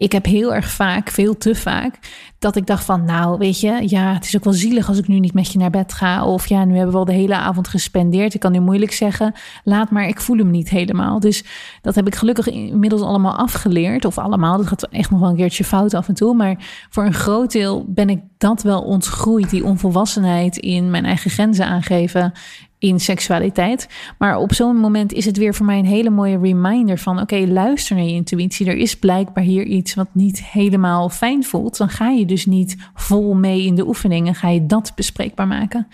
ik heb heel erg vaak, veel te vaak, dat ik dacht van, nou, weet je, ja, het is ook wel zielig als ik nu niet met je naar bed ga. Of ja, nu hebben we al de hele avond gespendeerd. Ik kan nu moeilijk zeggen, laat maar, ik voel hem niet helemaal. Dus dat heb ik gelukkig inmiddels allemaal afgeleerd. Of allemaal, dat gaat echt nog wel een keertje fout af en toe. Maar voor een groot deel ben ik dat wel ontgroeid, die onvolwassenheid in mijn eigen grenzen aangeven in seksualiteit. Maar op zo'n moment is het weer voor mij een hele mooie reminder van: oké, luister naar je intuïtie. Er is blijkbaar hier iets wat niet helemaal fijn voelt. Dan ga je dus niet vol mee in de oefeningen. Ga je dat bespreekbaar maken.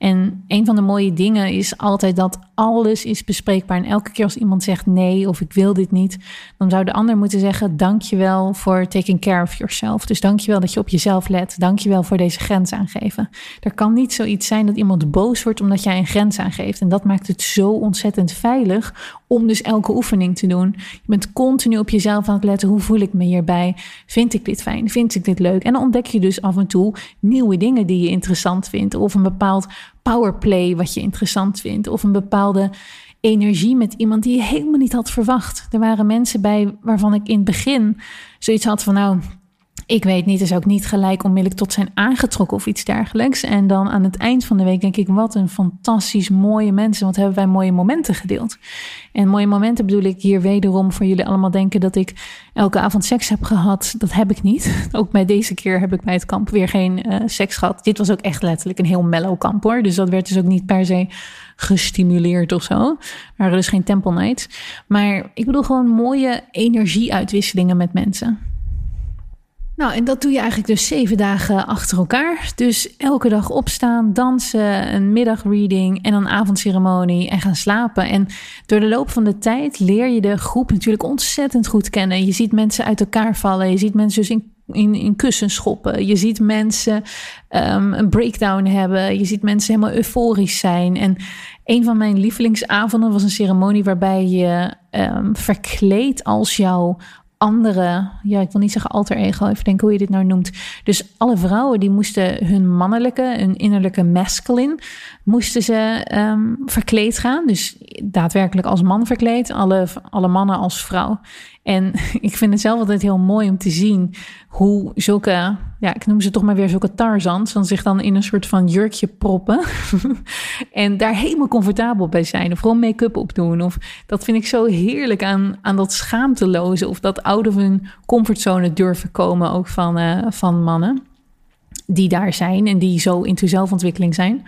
En een van de mooie dingen is altijd dat alles is bespreekbaar. En elke keer als iemand zegt nee of ik wil dit niet, dan zou de ander moeten zeggen: Dankjewel voor taking care of yourself. Dus dankjewel dat je op jezelf let. Dankjewel voor deze grens aangeven. Er kan niet zoiets zijn dat iemand boos wordt omdat jij een grens aangeeft. En dat maakt het zo ontzettend veilig om dus elke oefening te doen. Je bent continu op jezelf aan het letten. Hoe voel ik me hierbij? Vind ik dit fijn? Vind ik dit leuk? En dan ontdek je dus af en toe nieuwe dingen die je interessant vindt. Of een bepaald powerplay wat je interessant vindt. Of een bepaalde energie met iemand die je helemaal niet had verwacht. Er waren mensen bij waarvan ik in het begin zoiets had van nou, ik weet niet, is ook niet gelijk onmiddellijk tot zijn aangetrokken of iets dergelijks. En dan aan het eind van de week denk ik, wat een fantastisch mooie mensen. Wat hebben wij mooie momenten gedeeld. En mooie momenten bedoel ik hier wederom voor jullie allemaal denken dat ik elke avond seks heb gehad. Dat heb ik niet. Ook bij deze keer heb ik bij het kamp weer geen uh, seks gehad. Dit was ook echt letterlijk een heel mellow kamp hoor. Dus dat werd dus ook niet per se gestimuleerd of zo. Er is geen temple nights. Maar ik bedoel gewoon mooie energieuitwisselingen met mensen. Nou, en dat doe je eigenlijk dus zeven dagen achter elkaar. Dus elke dag opstaan, dansen, een middagreading en een avondceremonie en gaan slapen. En door de loop van de tijd leer je de groep natuurlijk ontzettend goed kennen. Je ziet mensen uit elkaar vallen. Je ziet mensen dus in in, in schoppen. Je ziet mensen um, een breakdown hebben. Je ziet mensen helemaal euforisch zijn. En een van mijn lievelingsavonden was een ceremonie waarbij je um, verkleed als jouw andere, ja, ik wil niet zeggen alter ego, even denken hoe je dit nou noemt. Dus alle vrouwen die moesten hun mannelijke, hun innerlijke masculine, moesten ze um, verkleed gaan. Dus daadwerkelijk als man verkleed, alle, alle mannen als vrouw. En ik vind het zelf altijd heel mooi om te zien hoe zulke, ja, ik noem ze toch maar weer zulke tarzans, van zich dan in een soort van jurkje proppen. en daar helemaal comfortabel bij zijn. Of gewoon make-up op doen. Of dat vind ik zo heerlijk aan, aan dat schaamteloze. Of dat out of hun comfortzone durven komen, ook van, uh, van mannen die daar zijn en die zo into zelfontwikkeling zijn.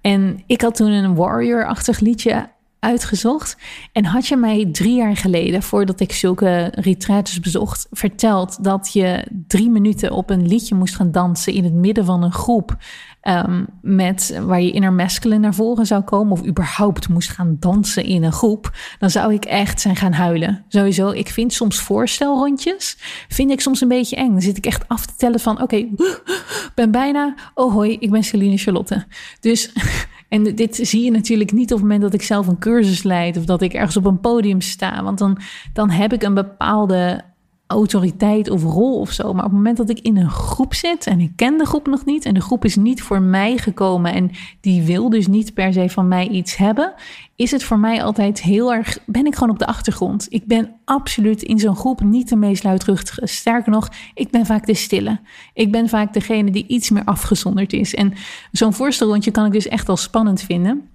En ik had toen een warrior-achtig liedje uitgezocht. En had je mij drie jaar geleden, voordat ik zulke retreats bezocht, verteld dat je drie minuten op een liedje moest gaan dansen in het midden van een groep. Um, met waar je inner masculine naar voren zou komen, of überhaupt moest gaan dansen in een groep, dan zou ik echt zijn gaan huilen. Sowieso, ik vind soms voorstelrondjes, vind ik soms een beetje eng. Dan zit ik echt af te tellen van, oké, okay, ben bijna, oh hoi, ik ben Celine Charlotte. Dus En dit zie je natuurlijk niet op het moment dat ik zelf een cursus leid of dat ik ergens op een podium sta. Want dan, dan heb ik een bepaalde autoriteit of rol of zo. Maar op het moment dat ik in een groep zit en ik ken de groep nog niet en de groep is niet voor mij gekomen en die wil dus niet per se van mij iets hebben, is het voor mij altijd heel erg, ben ik gewoon op de achtergrond. Ik ben absoluut in zo'n groep niet de meest luidruchtige. Sterker nog, ik ben vaak de stille. Ik ben vaak degene die iets meer afgezonderd is. En zo'n voorstelrondje kan ik dus echt wel spannend vinden.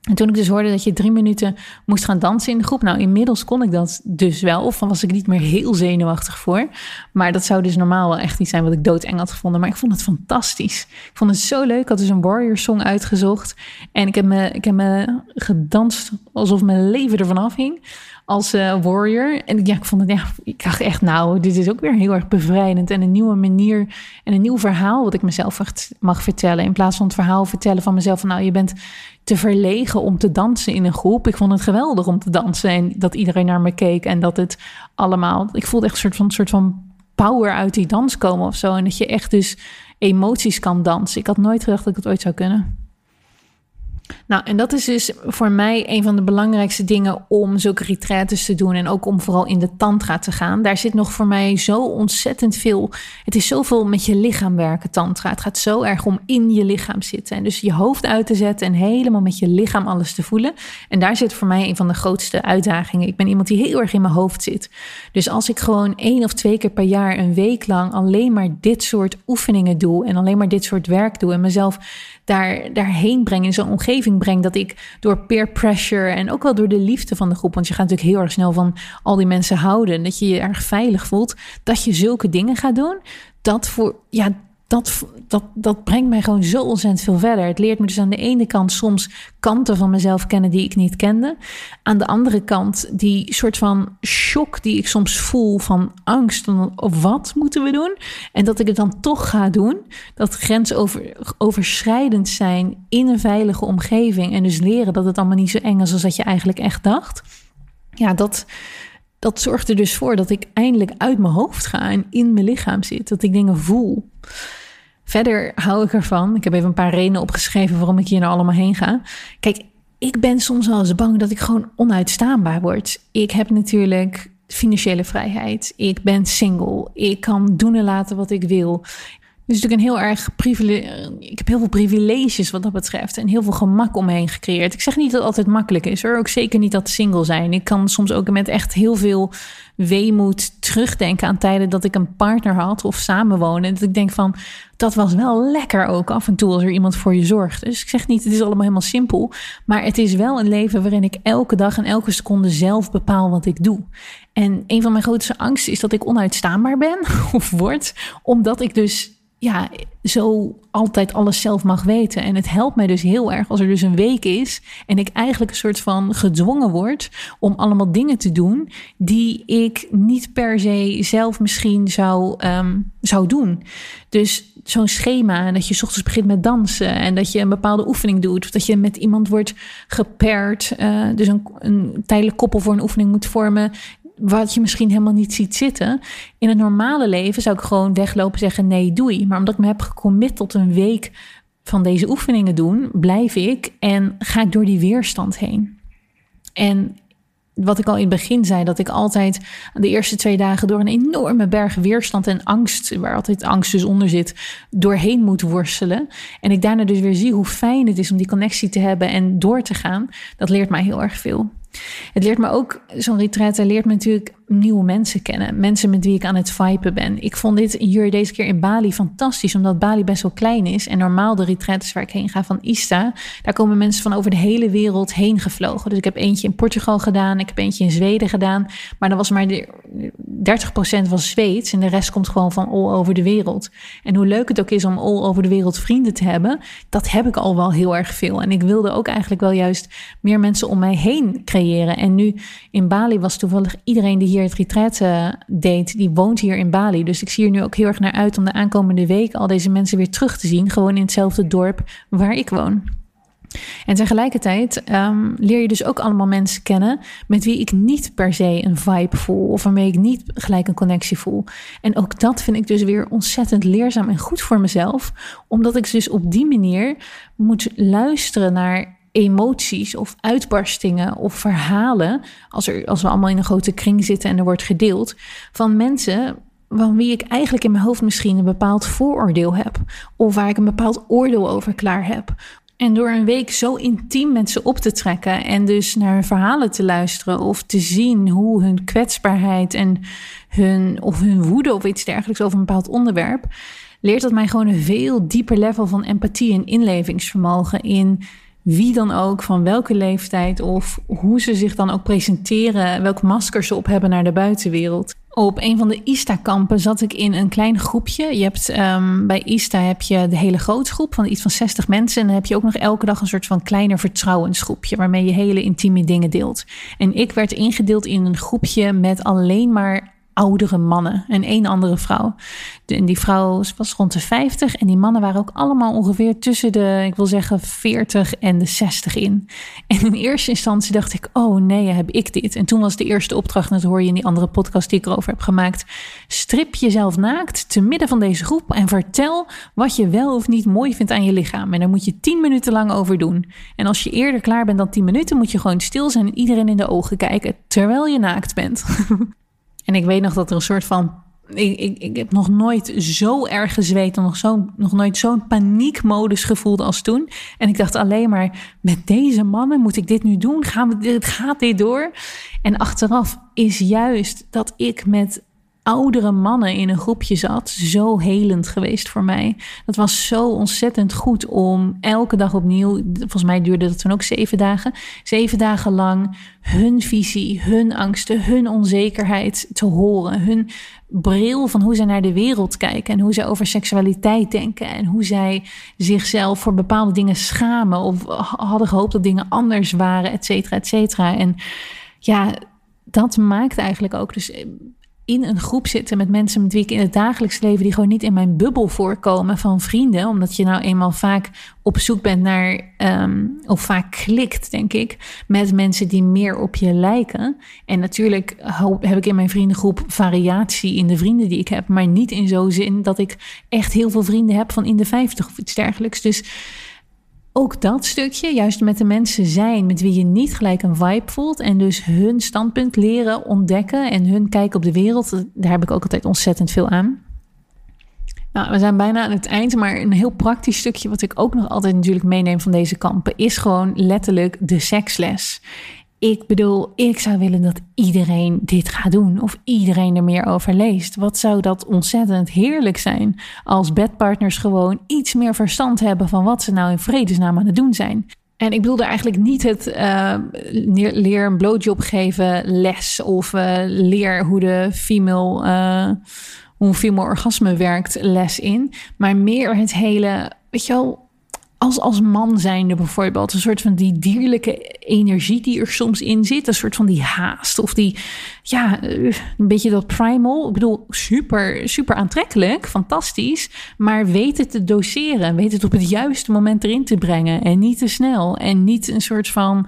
En toen ik dus hoorde dat je drie minuten moest gaan dansen in de groep. Nou, inmiddels kon ik dat dus wel. Of was ik niet meer heel zenuwachtig voor. Maar dat zou dus normaal wel echt niet zijn wat ik doodeng had gevonden. Maar ik vond het fantastisch. Ik vond het zo leuk. Ik had dus een Warrior Song uitgezocht. En ik heb me, ik heb me gedanst alsof mijn leven ervan afhing als uh, warrior. En ja, ik vond het, ja, ik dacht echt, nou, dit is ook weer heel erg bevrijdend en een nieuwe manier en een nieuw verhaal wat ik mezelf mag vertellen. In plaats van het verhaal vertellen van mezelf van, nou, je bent te verlegen om te dansen in een groep. Ik vond het geweldig om te dansen en dat iedereen naar me keek en dat het allemaal, ik voelde echt een soort van, een soort van power uit die dans komen of zo. En dat je echt dus emoties kan dansen. Ik had nooit gedacht dat ik het ooit zou kunnen. Nou, en dat is dus voor mij een van de belangrijkste dingen om zulke retraites te doen en ook om vooral in de tantra te gaan. Daar zit nog voor mij zo ontzettend veel. Het is zoveel met je lichaam werken, tantra. Het gaat zo erg om in je lichaam zitten en dus je hoofd uit te zetten en helemaal met je lichaam alles te voelen. En daar zit voor mij een van de grootste uitdagingen. Ik ben iemand die heel erg in mijn hoofd zit. Dus als ik gewoon één of twee keer per jaar een week lang alleen maar dit soort oefeningen doe en alleen maar dit soort werk doe en mezelf daar, daarheen breng, in zo'n omgeving breng, dat ik door peer pressure en ook wel door de liefde van de groep, want je gaat natuurlijk heel erg snel van al die mensen houden, dat je je erg veilig voelt, dat je zulke dingen gaat doen, dat voor, ja, dat, dat, dat brengt mij gewoon zo ontzettend veel verder. Het leert me dus aan de ene kant soms kanten van mezelf kennen die ik niet kende. Aan de andere kant die soort van shock die ik soms voel van angst. Of wat moeten we doen? En dat ik het dan toch ga doen. Dat grensoverschrijdend zijn in een veilige omgeving. En dus leren dat het allemaal niet zo eng is als dat je eigenlijk echt dacht. Ja, dat, dat zorgt er dus voor dat ik eindelijk uit mijn hoofd ga en in mijn lichaam zit. Dat ik dingen voel. Verder hou ik ervan. Ik heb even een paar redenen opgeschreven waarom ik hier nou allemaal heen ga. Kijk, ik ben soms wel eens bang dat ik gewoon onuitstaanbaar word. Ik heb natuurlijk financiële vrijheid. Ik ben single. Ik kan doen en laten wat ik wil. Dus natuurlijk een heel erg privilege. Ik heb heel veel privileges wat dat betreft. En heel veel gemak om me heen gecreëerd. Ik zeg niet dat het altijd makkelijk is hoor. Ook zeker niet dat single zijn. Ik kan soms ook met echt heel veel weemoed terugdenken aan tijden dat ik een partner had of samenwonen. En dat ik denk van, dat was wel lekker ook af en toe als er iemand voor je zorgt. Dus ik zeg niet, het is allemaal helemaal simpel. Maar het is wel een leven waarin ik elke dag en elke seconde zelf bepaal wat ik doe. En een van mijn grootste angsten is dat ik onuitstaanbaar ben of word. Omdat ik dus ja, zo altijd alles zelf mag weten. En het helpt mij dus heel erg als er dus een week is en ik eigenlijk een soort van gedwongen word om allemaal dingen te doen die ik niet per se zelf misschien zou, um, zou doen. Dus zo'n schema dat je ochtends begint met dansen en dat je een bepaalde oefening doet of dat je met iemand wordt gepaired, uh, dus een, een tijdelijk koppel voor een oefening moet vormen wat je misschien helemaal niet ziet zitten. In het normale leven zou ik gewoon weglopen en zeggen nee, doei. Maar omdat ik me heb gecommit tot een week van deze oefeningen doen, blijf ik en ga ik door die weerstand heen. En wat ik al in het begin zei, dat ik altijd de eerste twee dagen door een enorme berg weerstand en angst, waar altijd angst dus onder zit, doorheen moet worstelen. En ik daarna dus weer zie hoe fijn het is om die connectie te hebben en door te gaan. Dat leert mij heel erg veel. Het leert me ook, zo'n retraite leert me natuurlijk nieuwe mensen kennen. Mensen met wie ik aan het vipen ben. Ik vond dit hier deze keer in Bali fantastisch, omdat Bali best wel klein is. En normaal de retraites waar ik heen ga van Ista, daar komen mensen van over de hele wereld heen gevlogen. Dus ik heb eentje in Portugal gedaan, ik heb eentje in Zweden gedaan. Maar dan was maar de, 30% was Zweeds en de rest komt gewoon van all over de wereld. En hoe leuk het ook is om all over de wereld vrienden te hebben, dat heb ik al wel heel erg veel. En ik wilde ook eigenlijk wel juist meer mensen om mij heen creëren. En nu in Bali was toevallig iedereen die hier het retreat uh, deed, die woont hier in Bali. Dus ik zie er nu ook heel erg naar uit om de aankomende week al deze mensen weer terug te zien. Gewoon in hetzelfde dorp waar ik woon. En tegelijkertijd um, leer je dus ook allemaal mensen kennen met wie ik niet per se een vibe voel of waarmee ik niet gelijk een connectie voel. En ook dat vind ik dus weer ontzettend leerzaam en goed voor mezelf, omdat ik dus op die manier moet luisteren naar emoties of uitbarstingen of verhalen, als, er, als we allemaal in een grote kring zitten en er wordt gedeeld, van mensen van wie ik eigenlijk in mijn hoofd misschien een bepaald vooroordeel heb, of waar ik een bepaald oordeel over klaar heb. En door een week zo intiem met ze op te trekken en dus naar hun verhalen te luisteren of te zien hoe hun kwetsbaarheid en hun, of hun woede of iets dergelijks over een bepaald onderwerp, leert dat mij gewoon een veel dieper level van empathie en inlevingsvermogen in wie dan ook, van welke leeftijd of hoe ze zich dan ook presenteren, welk masker ze op hebben naar de buitenwereld. Op een van de ISTA-kampen zat ik in een klein groepje. Je hebt, um, bij ISTA heb je de hele grootgroep van iets van 60 mensen. En dan heb je ook nog elke dag een soort van kleiner vertrouwensgroepje. Waarmee je hele intieme dingen deelt. En ik werd ingedeeld in een groepje met alleen maar oudere mannen en één andere vrouw. en die vrouw was rond de 50 en die mannen waren ook allemaal ongeveer tussen de, ik wil zeggen, 40 en de 60 in. En in eerste instantie dacht ik, oh nee, heb ik dit? En toen was de eerste opdracht, dat hoor je in die andere podcast die ik erover heb gemaakt. Strip jezelf naakt te midden van deze groep en vertel wat je wel of niet mooi vindt aan je lichaam. En daar moet je 10 minuten lang over doen. En als je eerder klaar bent dan 10 minuten, moet je gewoon stil zijn en iedereen in de ogen kijken terwijl je naakt bent. En ik weet nog dat er een soort van. Ik, ik, ik heb nog nooit zo erg gezweet en nog, zo, nog nooit zo'n paniekmodus gevoeld als toen. En ik dacht alleen maar: met deze mannen moet ik dit nu doen? Gaan we, gaat dit door? En achteraf is juist dat ik met oudere mannen in een groepje zat, zo helend geweest voor mij. Dat was zo ontzettend goed om elke dag opnieuw, volgens mij duurde dat toen ook zeven dagen, zeven dagen lang hun visie, hun angsten, hun onzekerheid te horen, hun bril van hoe zij naar de wereld kijken en hoe zij over seksualiteit denken en hoe zij zichzelf voor bepaalde dingen schamen of hadden gehoopt dat dingen anders waren, et cetera, et cetera. En ja, dat maakt eigenlijk ook dus in een groep zitten met mensen met wie ik in het dagelijks leven die gewoon niet in mijn bubbel voorkomen van vrienden, omdat je nou eenmaal vaak op zoek bent naar um, of vaak klikt, denk ik, met mensen die meer op je lijken. En natuurlijk heb ik in mijn vriendengroep variatie in de vrienden die ik heb, maar niet in zo'n zin dat ik echt heel veel vrienden heb van in de 50 of iets dergelijks. Dus ook dat stukje, juist met de mensen zijn met wie je niet gelijk een vibe voelt en dus hun standpunt leren ontdekken en hun kijk op de wereld, daar heb ik ook altijd ontzettend veel aan. Nou, we zijn bijna aan het eind, maar een heel praktisch stukje wat ik ook nog altijd natuurlijk meeneem van deze kampen is gewoon letterlijk de seksles. Ik bedoel, ik zou willen dat iedereen dit gaat doen of iedereen er meer over leest. Wat zou dat ontzettend heerlijk zijn als bedpartners gewoon iets meer verstand hebben van wat ze nou in vredesnaam aan het doen zijn. En ik bedoel eigenlijk niet het uh, leer een blowjob geven les of uh, leer hoe de female, uh, hoe een female orgasme werkt les in. Maar meer het hele, weet je wel, als, als man zijnde bijvoorbeeld, een soort van die dierlijke energie die er soms in zit, een soort van die haast of die, ja, een beetje dat primal. Ik bedoel, super, super aantrekkelijk, fantastisch, maar weet het te doseren, weet het op het juiste moment erin te brengen en niet te snel en niet een soort van.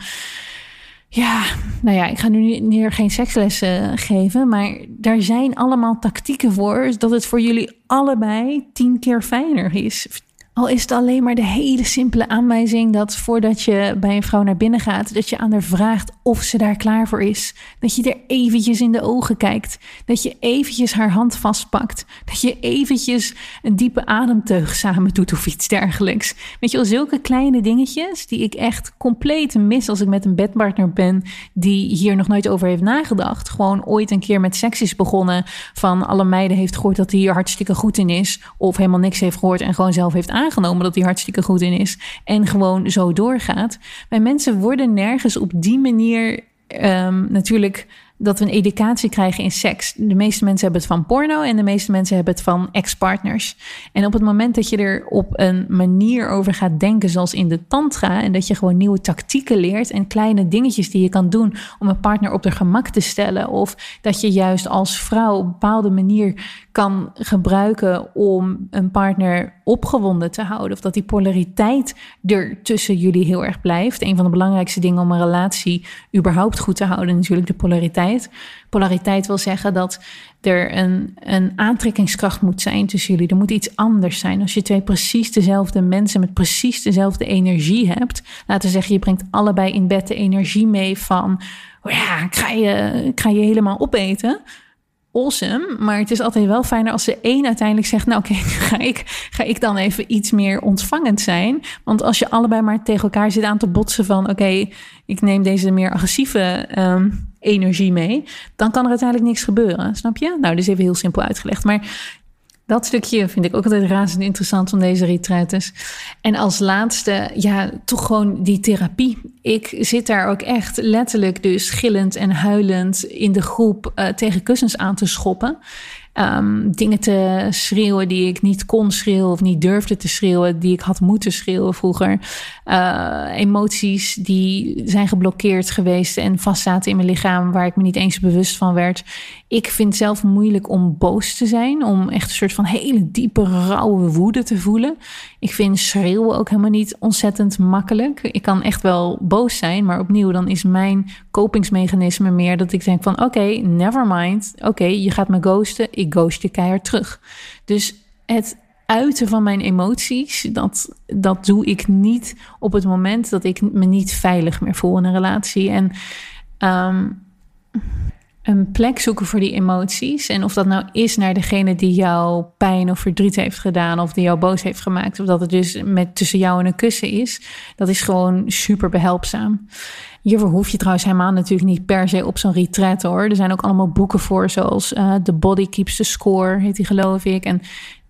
Ja, nou ja, ik ga nu meer geen sekslessen geven, maar daar zijn allemaal tactieken voor, dat het voor jullie allebei tien keer fijner is. Al is het alleen maar de hele simpele aanwijzing dat voordat je bij een vrouw naar binnen gaat, dat je aan haar vraagt of ze daar klaar voor is. Dat je er eventjes in de ogen kijkt. Dat je eventjes haar hand vastpakt. Dat je eventjes een diepe ademteug samen doet of iets dergelijks. Weet je wel, zulke kleine dingetjes die ik echt compleet mis als ik met een bedpartner ben die hier nog nooit over heeft nagedacht. Gewoon ooit een keer met seks is begonnen van alle meiden heeft gehoord dat hij hier hartstikke goed in is. Of helemaal niks heeft gehoord en gewoon zelf heeft aangenomen aangenomen dat hij hartstikke goed in is en gewoon zo doorgaat. Bij mensen worden nergens op die manier um, natuurlijk dat we een educatie krijgen in seks. De meeste mensen hebben het van porno en de meeste mensen hebben het van ex-partners. En op het moment dat je er op een manier over gaat denken, zoals in de tantra, en dat je gewoon nieuwe tactieken leert en kleine dingetjes die je kan doen om een partner op de gemak te stellen, of dat je juist als vrouw op een bepaalde manier kan gebruiken om een partner opgewonden te houden. Of dat die polariteit er tussen jullie heel erg blijft. Een van de belangrijkste dingen om een relatie überhaupt goed te houden, natuurlijk de polariteit. Polariteit wil zeggen dat er een, een aantrekkingskracht moet zijn tussen jullie. Er moet iets anders zijn. Als je twee precies dezelfde mensen met precies dezelfde energie hebt, laten we zeggen, je brengt allebei in bed de energie mee van. Oh ja, ik ga, je, ga je helemaal opeten awesome. Maar het is altijd wel fijner als de een uiteindelijk zegt: Nou, oké, ga, ik, ga ik dan even iets meer ontvangend zijn. Want als je allebei maar tegen elkaar zit aan te botsen van: Oké, ik neem deze meer agressieve um, energie mee, dan kan er uiteindelijk niks gebeuren. Snap je? Nou, dus even heel simpel uitgelegd. Maar dat stukje vind ik ook altijd razend interessant van deze retretes. En als laatste, ja, toch gewoon die therapie. Ik zit daar ook echt letterlijk dus gillend en huilend in de groep uh, tegen kussens aan te schoppen. Um, dingen te schreeuwen die ik niet kon schreeuwen of niet durfde te schreeuwen, die ik had moeten schreeuwen vroeger. Uh, emoties die zijn geblokkeerd geweest en vastzaten in mijn lichaam, waar ik me niet eens bewust van werd. Ik vind zelf moeilijk om boos te zijn, om echt een soort van hele diepe, rauwe woede te voelen. Ik vind schreeuwen ook helemaal niet ontzettend makkelijk. Ik kan echt wel boos zijn, maar opnieuw, dan is mijn kopingsmechanisme meer dat ik denk van oké, never mind. Oké, je gaat me ghosten, ik ghost je keihard terug. Dus het uiten van mijn emoties, dat, dat doe ik niet op het moment dat ik me niet veilig meer voel in een relatie. En um, een plek zoeken voor die emoties. En of dat nou is naar degene die jou pijn of verdriet heeft gedaan, of die jou boos heeft gemaakt, of dat het dus met tussen jou en een kussen is, dat is gewoon super behelpzaam. Hiervoor hoef je trouwens helemaal natuurlijk niet per se op zo'n retreat hoor. Er zijn ook allemaal boeken voor, zoals uh, The Body Keeps the Score, heet die geloof ik. En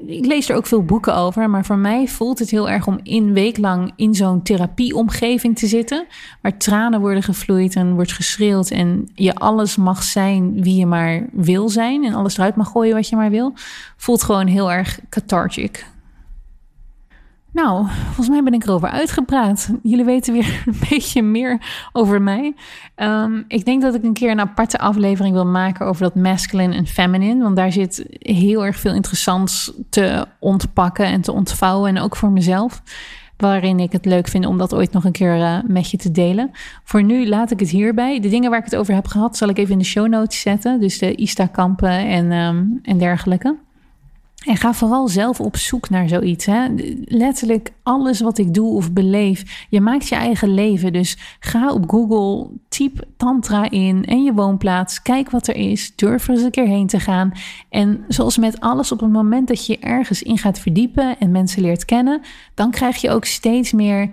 ik lees er ook veel boeken over, maar voor mij voelt het heel erg om in week lang in zo'n therapieomgeving te zitten, waar tranen worden gevloeid en wordt geschreeuwd en je alles mag zijn wie je maar wil zijn en alles eruit mag gooien wat je maar wil, voelt gewoon heel erg cathartic. Nou, volgens mij ben ik erover uitgepraat. Jullie weten weer een beetje meer over mij. Um, ik denk dat ik een keer een aparte aflevering wil maken over dat masculine en feminine. Want daar zit heel erg veel interessants te ontpakken en te ontvouwen. En ook voor mezelf. Waarin ik het leuk vind om dat ooit nog een keer uh, met je te delen. Voor nu laat ik het hierbij. De dingen waar ik het over heb gehad, zal ik even in de show notes zetten. Dus de ISTA-kampen en, um, en dergelijke. En ga vooral zelf op zoek naar zoiets. Hè? Letterlijk alles wat ik doe of beleef. Je maakt je eigen leven. Dus ga op Google, typ Tantra in en je woonplaats. Kijk wat er is. Durf er eens een keer heen te gaan. En zoals met alles, op het moment dat je ergens in gaat verdiepen en mensen leert kennen, dan krijg je ook steeds meer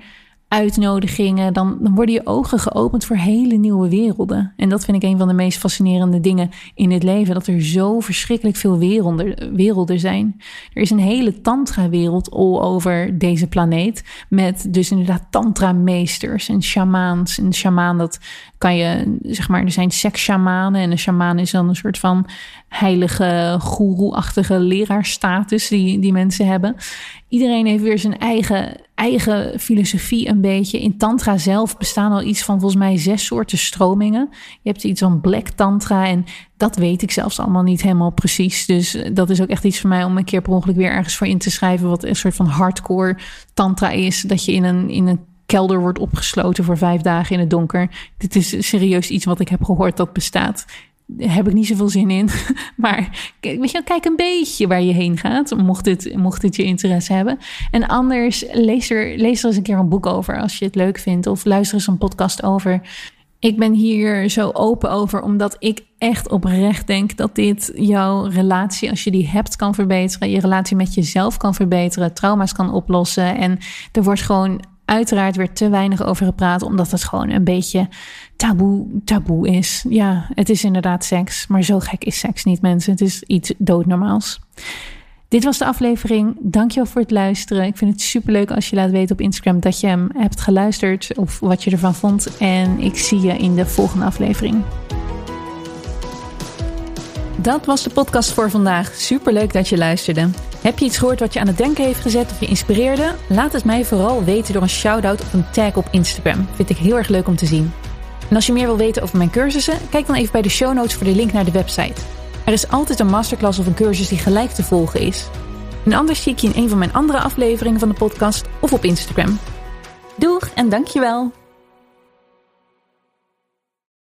uitnodigingen, dan, dan worden je ogen geopend voor hele nieuwe werelden. En dat vind ik een van de meest fascinerende dingen in het leven: dat er zo verschrikkelijk veel werelden, werelden zijn. Er is een hele tantra-wereld all over deze planeet, met dus inderdaad tantra-meesters en shamaans. En shamaan, dat kan je, zeg maar, er zijn seks-shamanen en een shamaan is dan een soort van heilige, goeroe-achtige leraarstatus die, die mensen hebben. Iedereen heeft weer zijn eigen, eigen filosofie een beetje. In tantra zelf bestaan al iets van volgens mij zes soorten stromingen. Je hebt iets van black tantra en dat weet ik zelfs allemaal niet helemaal precies. Dus eh, dat is ook echt iets voor mij om een keer per ongeluk weer ergens voor in te schrijven... wat een soort van hardcore tantra is. Dat je in een, in een kelder wordt opgesloten voor vijf dagen in het donker. Dit is serieus iets wat ik heb gehoord dat bestaat heb ik niet zoveel zin in. Maar weet je, kijk een beetje waar je heen gaat, mocht het, mocht het je interesse hebben. En anders, lees er, lees er eens een keer een boek over als je het leuk vindt. Of luister eens een podcast over. Ik ben hier zo open over, omdat ik echt oprecht denk dat dit jouw relatie, als je die hebt, kan verbeteren. Je relatie met jezelf kan verbeteren, trauma's kan oplossen. En er wordt gewoon uiteraard weer te weinig over gepraat, omdat het gewoon een beetje taboe, taboe is. Ja, het is inderdaad seks, maar zo gek is seks niet, mensen. Het is iets doodnormaals. Dit was de aflevering. Dankjewel voor het luisteren. Ik vind het superleuk als je laat weten op Instagram dat je hem hebt geluisterd of wat je ervan vond. En ik zie je in de volgende aflevering. Dat was de podcast voor vandaag. Superleuk dat je luisterde. Heb je iets gehoord wat je aan het denken heeft gezet of je inspireerde? Laat het mij vooral weten door een shout-out of een tag op Instagram. Vind ik heel erg leuk om te zien. En als je meer wil weten over mijn cursussen, kijk dan even bij de show notes voor de link naar de website. Er is altijd een masterclass of een cursus die gelijk te volgen is. En anders zie ik je in een van mijn andere afleveringen van de podcast of op Instagram. Doeg en dankjewel!